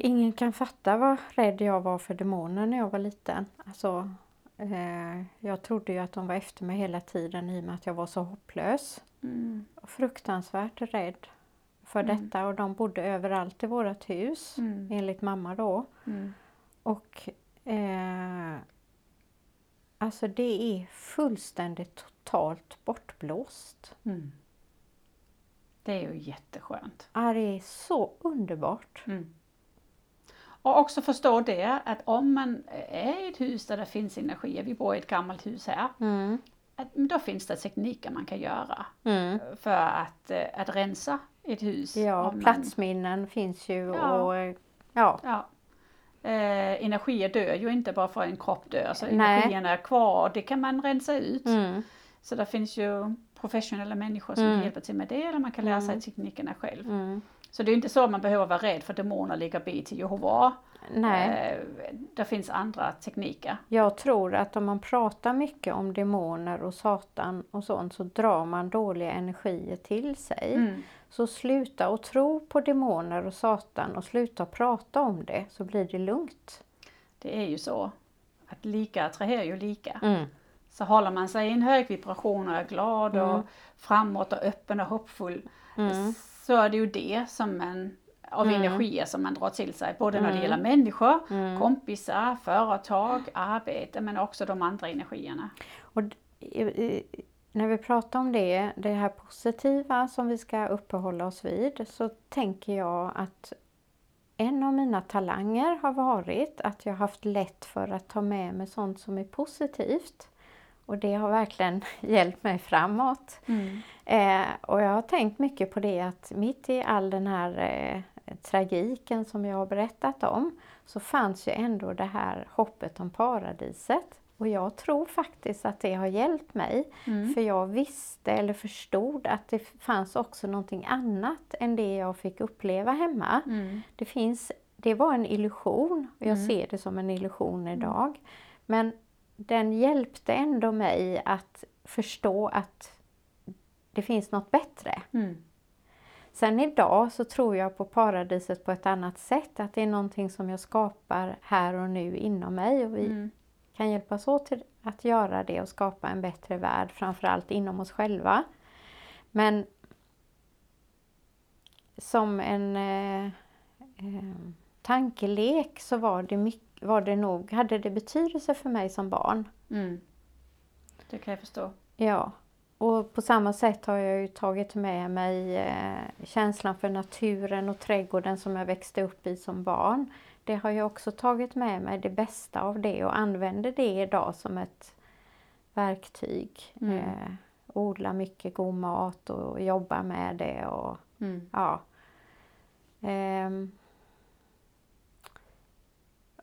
ingen kan fatta vad rädd jag var för demoner när jag var liten. Alltså, eh, jag trodde ju att de var efter mig hela tiden i och med att jag var så hopplös. Mm. Fruktansvärt rädd för Mm. detta och de bodde överallt i vårt hus Mm. enligt mamma då. Mm. Och eh, Alltså det är fullständigt totalt bortblåst. Mm. Det är ju jätteskönt. Ja, det är så underbart. Mm. Och också förstå det att om man är i ett hus där det finns energi, vi bor i ett gammalt hus här, Mm. att, då finns det tekniker man kan göra Mm. för att, eh, att rensa ett hus. Ja, man- platsminnen finns ju Ja. och ja. Ja. Eh, energier dör ju inte bara för en kropp dör, så Nej. energierna är kvar och det kan man rensa ut. Mm. Så det finns ju professionella människor som Mm. hjälper till med det eller man kan lära sig Mm. teknikerna själv. Så det är inte så att man behöver vara rädd för demoner ligger bi till Jehova. Nej. Eh, det finns andra tekniker. Jag tror att om man pratar mycket om demoner och Satan och sånt så drar man dåliga energier till sig. Mm. Så sluta att tro på demoner och Satan och sluta prata om det så blir det lugnt. Det är ju så att lika attraherar ju lika. Mm. Så håller man sig i en hög vibration och är glad och Mm. framåt och öppen och hoppfull Mm. Så är det ju det som man av Mm. energier som man drar till sig. Både när det Mm. gäller människor, Mm. kompisar, företag, arbete men också de andra energierna. Och när vi pratar om det, det här positiva som vi ska uppehålla oss vid, så tänker jag att en av mina talanger har varit att jag haft lätt för att ta med mig sånt som är positivt. Och det har verkligen (laughs) hjälpt mig framåt. Eh, och jag har tänkt mycket på det att mitt i all den här eh, tragiken som jag har berättat om så fanns ju ändå det här hoppet om paradiset. Och jag tror faktiskt att det har hjälpt mig. Mm. För jag visste eller förstod att det fanns också någonting annat än det jag fick uppleva hemma. Mm. Det, finns, det var en illusion och jag Mm. ser det som en illusion idag. Men den hjälpte ändå mig att förstå att det finns något bättre. Mm. Sen idag så tror jag på paradiset på ett annat sätt. Att det är någonting som jag skapar här och nu inom mig. Och vi Mm. kan hjälpas åt till att göra det och skapa en bättre värld, framförallt inom oss själva. Men som en eh, eh, tankelek så var det, mycket, var det nog, hade det betydelse för mig som barn. Mm. Det kan jag förstå. Ja, och på samma sätt har jag ju tagit med mig eh, känslan för naturen och trädgården som jag växte upp i som barn. Det har jag också tagit med mig det bästa av det och använder det idag som ett verktyg. Mm. Eh, odla mycket god mat och jobba med det och Mm. ja. Ehm.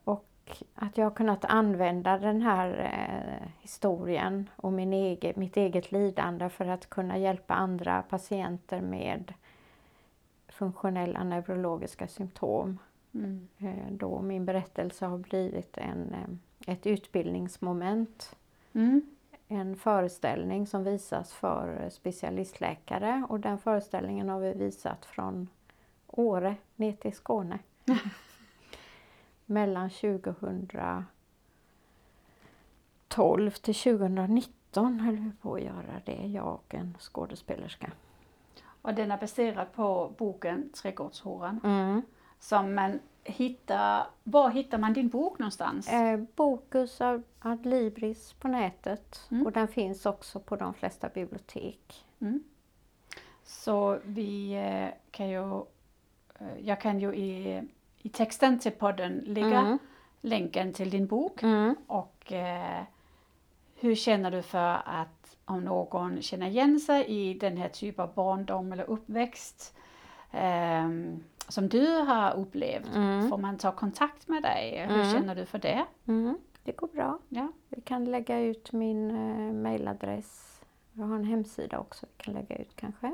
Och att jag har kunnat använda den här eh, historien och min egen, mitt eget lidande för att kunna hjälpa andra patienter med funktionella neurologiska symptom. Mm. Eh, då min berättelse har blivit en, eh, ett utbildningsmoment Mm. en föreställning som visas för specialistläkare och den föreställningen har vi visat från Åre ner till Skåne. (laughs) Mellan 2012 till 2019 höll vi på att göra det, jag och en skådespelerska. Och den är baserad på boken Trädgårdshoran. Mm. Som man hittar, var hittar man din bok någonstans? Eh, Bokus ad Libris på nätet Mm. och den finns också på de flesta bibliotek. Mm. Så vi eh, kan ju, eh, jag kan ju i, i texten till podden lägga Mm. länken till din bok. Mm. Och eh, hur känner du för att om någon känner igen sig i den här typen av barndom eller uppväxt ehm, som du har upplevt, Mm. får man ta kontakt med dig? Hur Mm. känner du för det? Mm. Det går bra. Ja. Vi kan lägga ut min eh, mailadress. Jag har en hemsida också vi kan lägga ut kanske.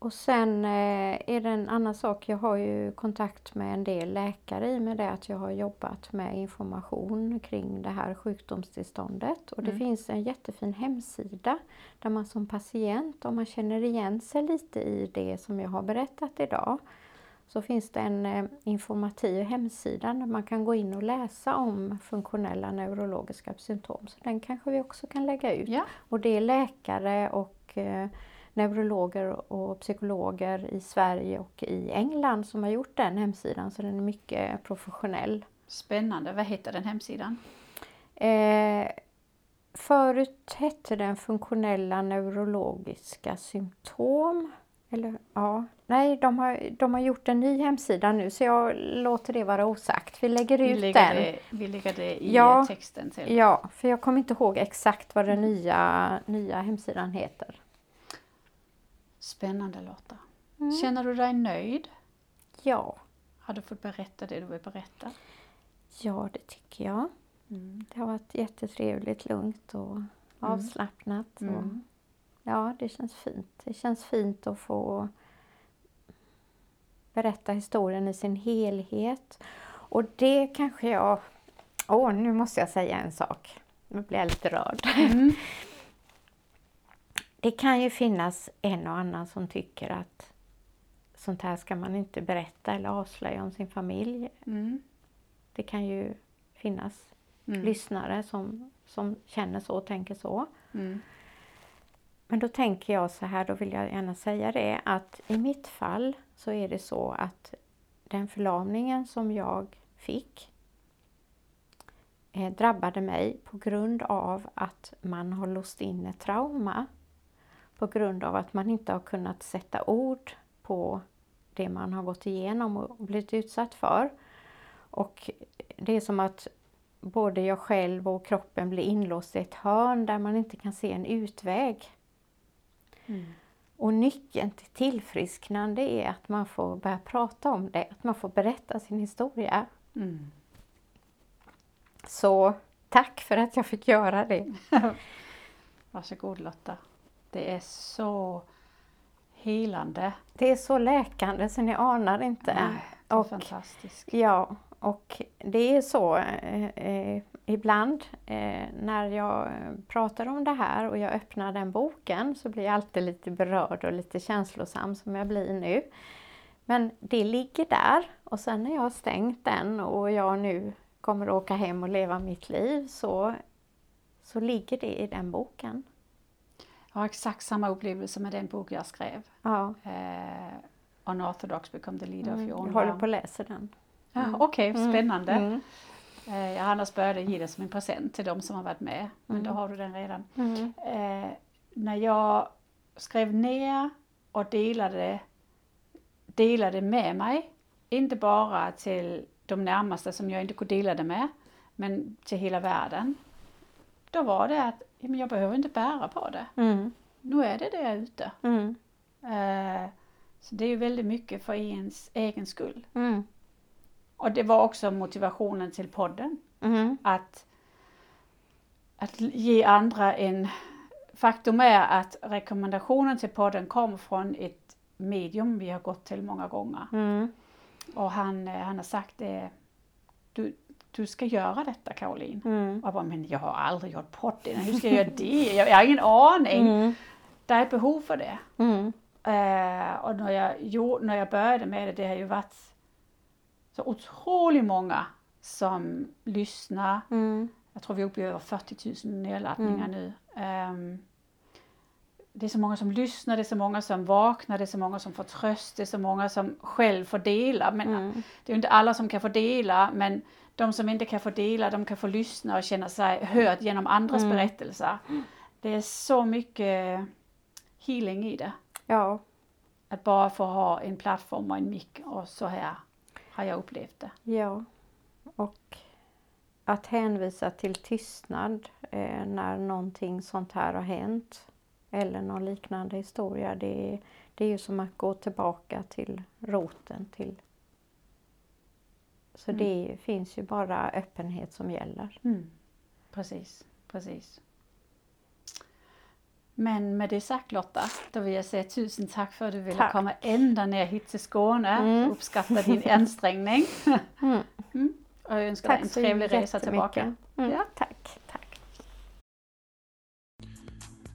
Och sen eh, är det en annan sak. Jag har ju kontakt med en del läkare i och med det att jag har jobbat med information kring det här sjukdomstillståndet. Och det Mm. finns en jättefin hemsida där man som patient, om man känner igen sig lite i det som jag har berättat idag, så finns det en eh, informativ hemsida där man kan gå in och läsa om funktionella neurologiska symptom. Så den kanske vi också kan lägga ut. Ja. Och det är läkare och eh, neurologer och psykologer i Sverige och i England som har gjort den hemsidan så den är mycket professionell. Spännande, vad heter den hemsidan? Eh, förut hette den funktionella neurologiska symptom. Eller ja, nej, de har, de har gjort en ny hemsida nu så jag låter det vara osagt. Vi lägger Vi ut lägger, den. det, vi lägger det i Ja. texten till. Ja, för jag kommer inte ihåg exakt vad den nya, nya hemsidan heter. Spännande Lotta. Mm. Känner du dig nöjd? Ja, Har du fått berätta det du vill berätta? ja det tycker jag. Det har varit jättetrevligt, lugnt och avslappnat. Och, Mm. ja, det känns fint. Det känns fint att få berätta historien i sin helhet. Och det kanske jag... Åh, nu måste jag säga en sak. Nu blir jag lite rörd. Mm. (laughs) Det kan ju finnas en och annan som tycker att sånt här ska man inte berätta eller avslöja om sin familj. Mm. Det kan ju finnas Mm. lyssnare som, som känner så och tänker så. Mm. Men då tänker jag så här, då vill jag gärna säga det att i mitt fall så är det så att den förlamningen som jag fick eh, drabbade mig på grund av att man har låst in ett trauma. På grund av att man inte har kunnat sätta ord på det man har gått igenom och blivit utsatt för. Och det är som att både jag själv och kroppen blir inlåst i ett hörn där man inte kan se en utväg. Mm. Och nyckeln till tillfrisknande är att man får börja prata om det, att man får berätta sin historia. Mm. Så tack för att jag fick göra det. (laughs) Varsågod Lotta. Det är så helande. Det är så läkande så ni anar inte. Nej, det är Och- fantastiskt. Ja, och det är så eh, eh, ibland eh, när jag pratar om det här och jag öppnar den boken så blir jag alltid lite berörd och lite känslosam som jag blir nu. Men det ligger där och sen när jag har stängt den och jag nu kommer att åka hem och leva mitt liv så, så ligger det i den boken. Jag har exakt samma upplevelse med den bok jag skrev. Ja, Eh, Unorthodox Become the Leader of mm, Your jag Own håller Life. på att läsa den. Ja, Mm. Okej, Mm, spännande. Mm, Eh, jag har annars började ge det som en present till de som har varit med. Men Mm. då har du den redan. mm, Eh, när jag skrev ner och delade, delade med mig, inte bara till de närmaste som jag inte kunde dela det med, men till hela världen. Då var det att men jag behöver inte bära på det. mm, Nu är det där ute. mm, Eh, så det är ju väldigt mycket för ens egen skull. mm, Och det var också motivationen till podden. mm, Att, att ge andra en... Faktum är att rekommendationen till podden kom från ett medium vi har gått till många gånger. mm, Och han, eh, han har sagt det, du, du ska göra detta Caroline. mm. Jag bara, men jag har aldrig gjort podden, hur ska jag göra det? Jag, jag har ingen aning. Mm, Det är ett behov för det. mm, Eh, och när jag, gjorde, när jag började med det, det har ju varit så otroligt många som lyssnar. mm, Jag tror vi är uppe i över 40 000 nedladdningar Mm. nu. Ehm, det är så många som lyssnar, det är så många som vaknar, det är så många som får tröst, det är så många som själv får dela. Men mm, det är ju inte alla som kan få dela, men de som inte kan få dela, de kan få lyssna och känna sig hörd genom andras Mm. berättelser. Det är så mycket healing i det. Ja, Att bara få ha en plattform och en mick och så här har jag upplevt det. ja. Och att hänvisa till tystnad eh, när någonting sånt här har hänt eller någon liknande historia, det är, det är ju som att gå tillbaka till roten. till Så Mm. det finns ju bara öppenhet som gäller. Mm. Precis, precis. Men med det sagt Lotta, då vill jag säga tusen tack för att du ville Tack. komma ända ner hit till Skåne. Mm. Uppskatta din (laughs) ansträngning. Mm. Mm. Och jag önskar dig en trevlig resa tillbaka. Mm, Ja. Tack, tack.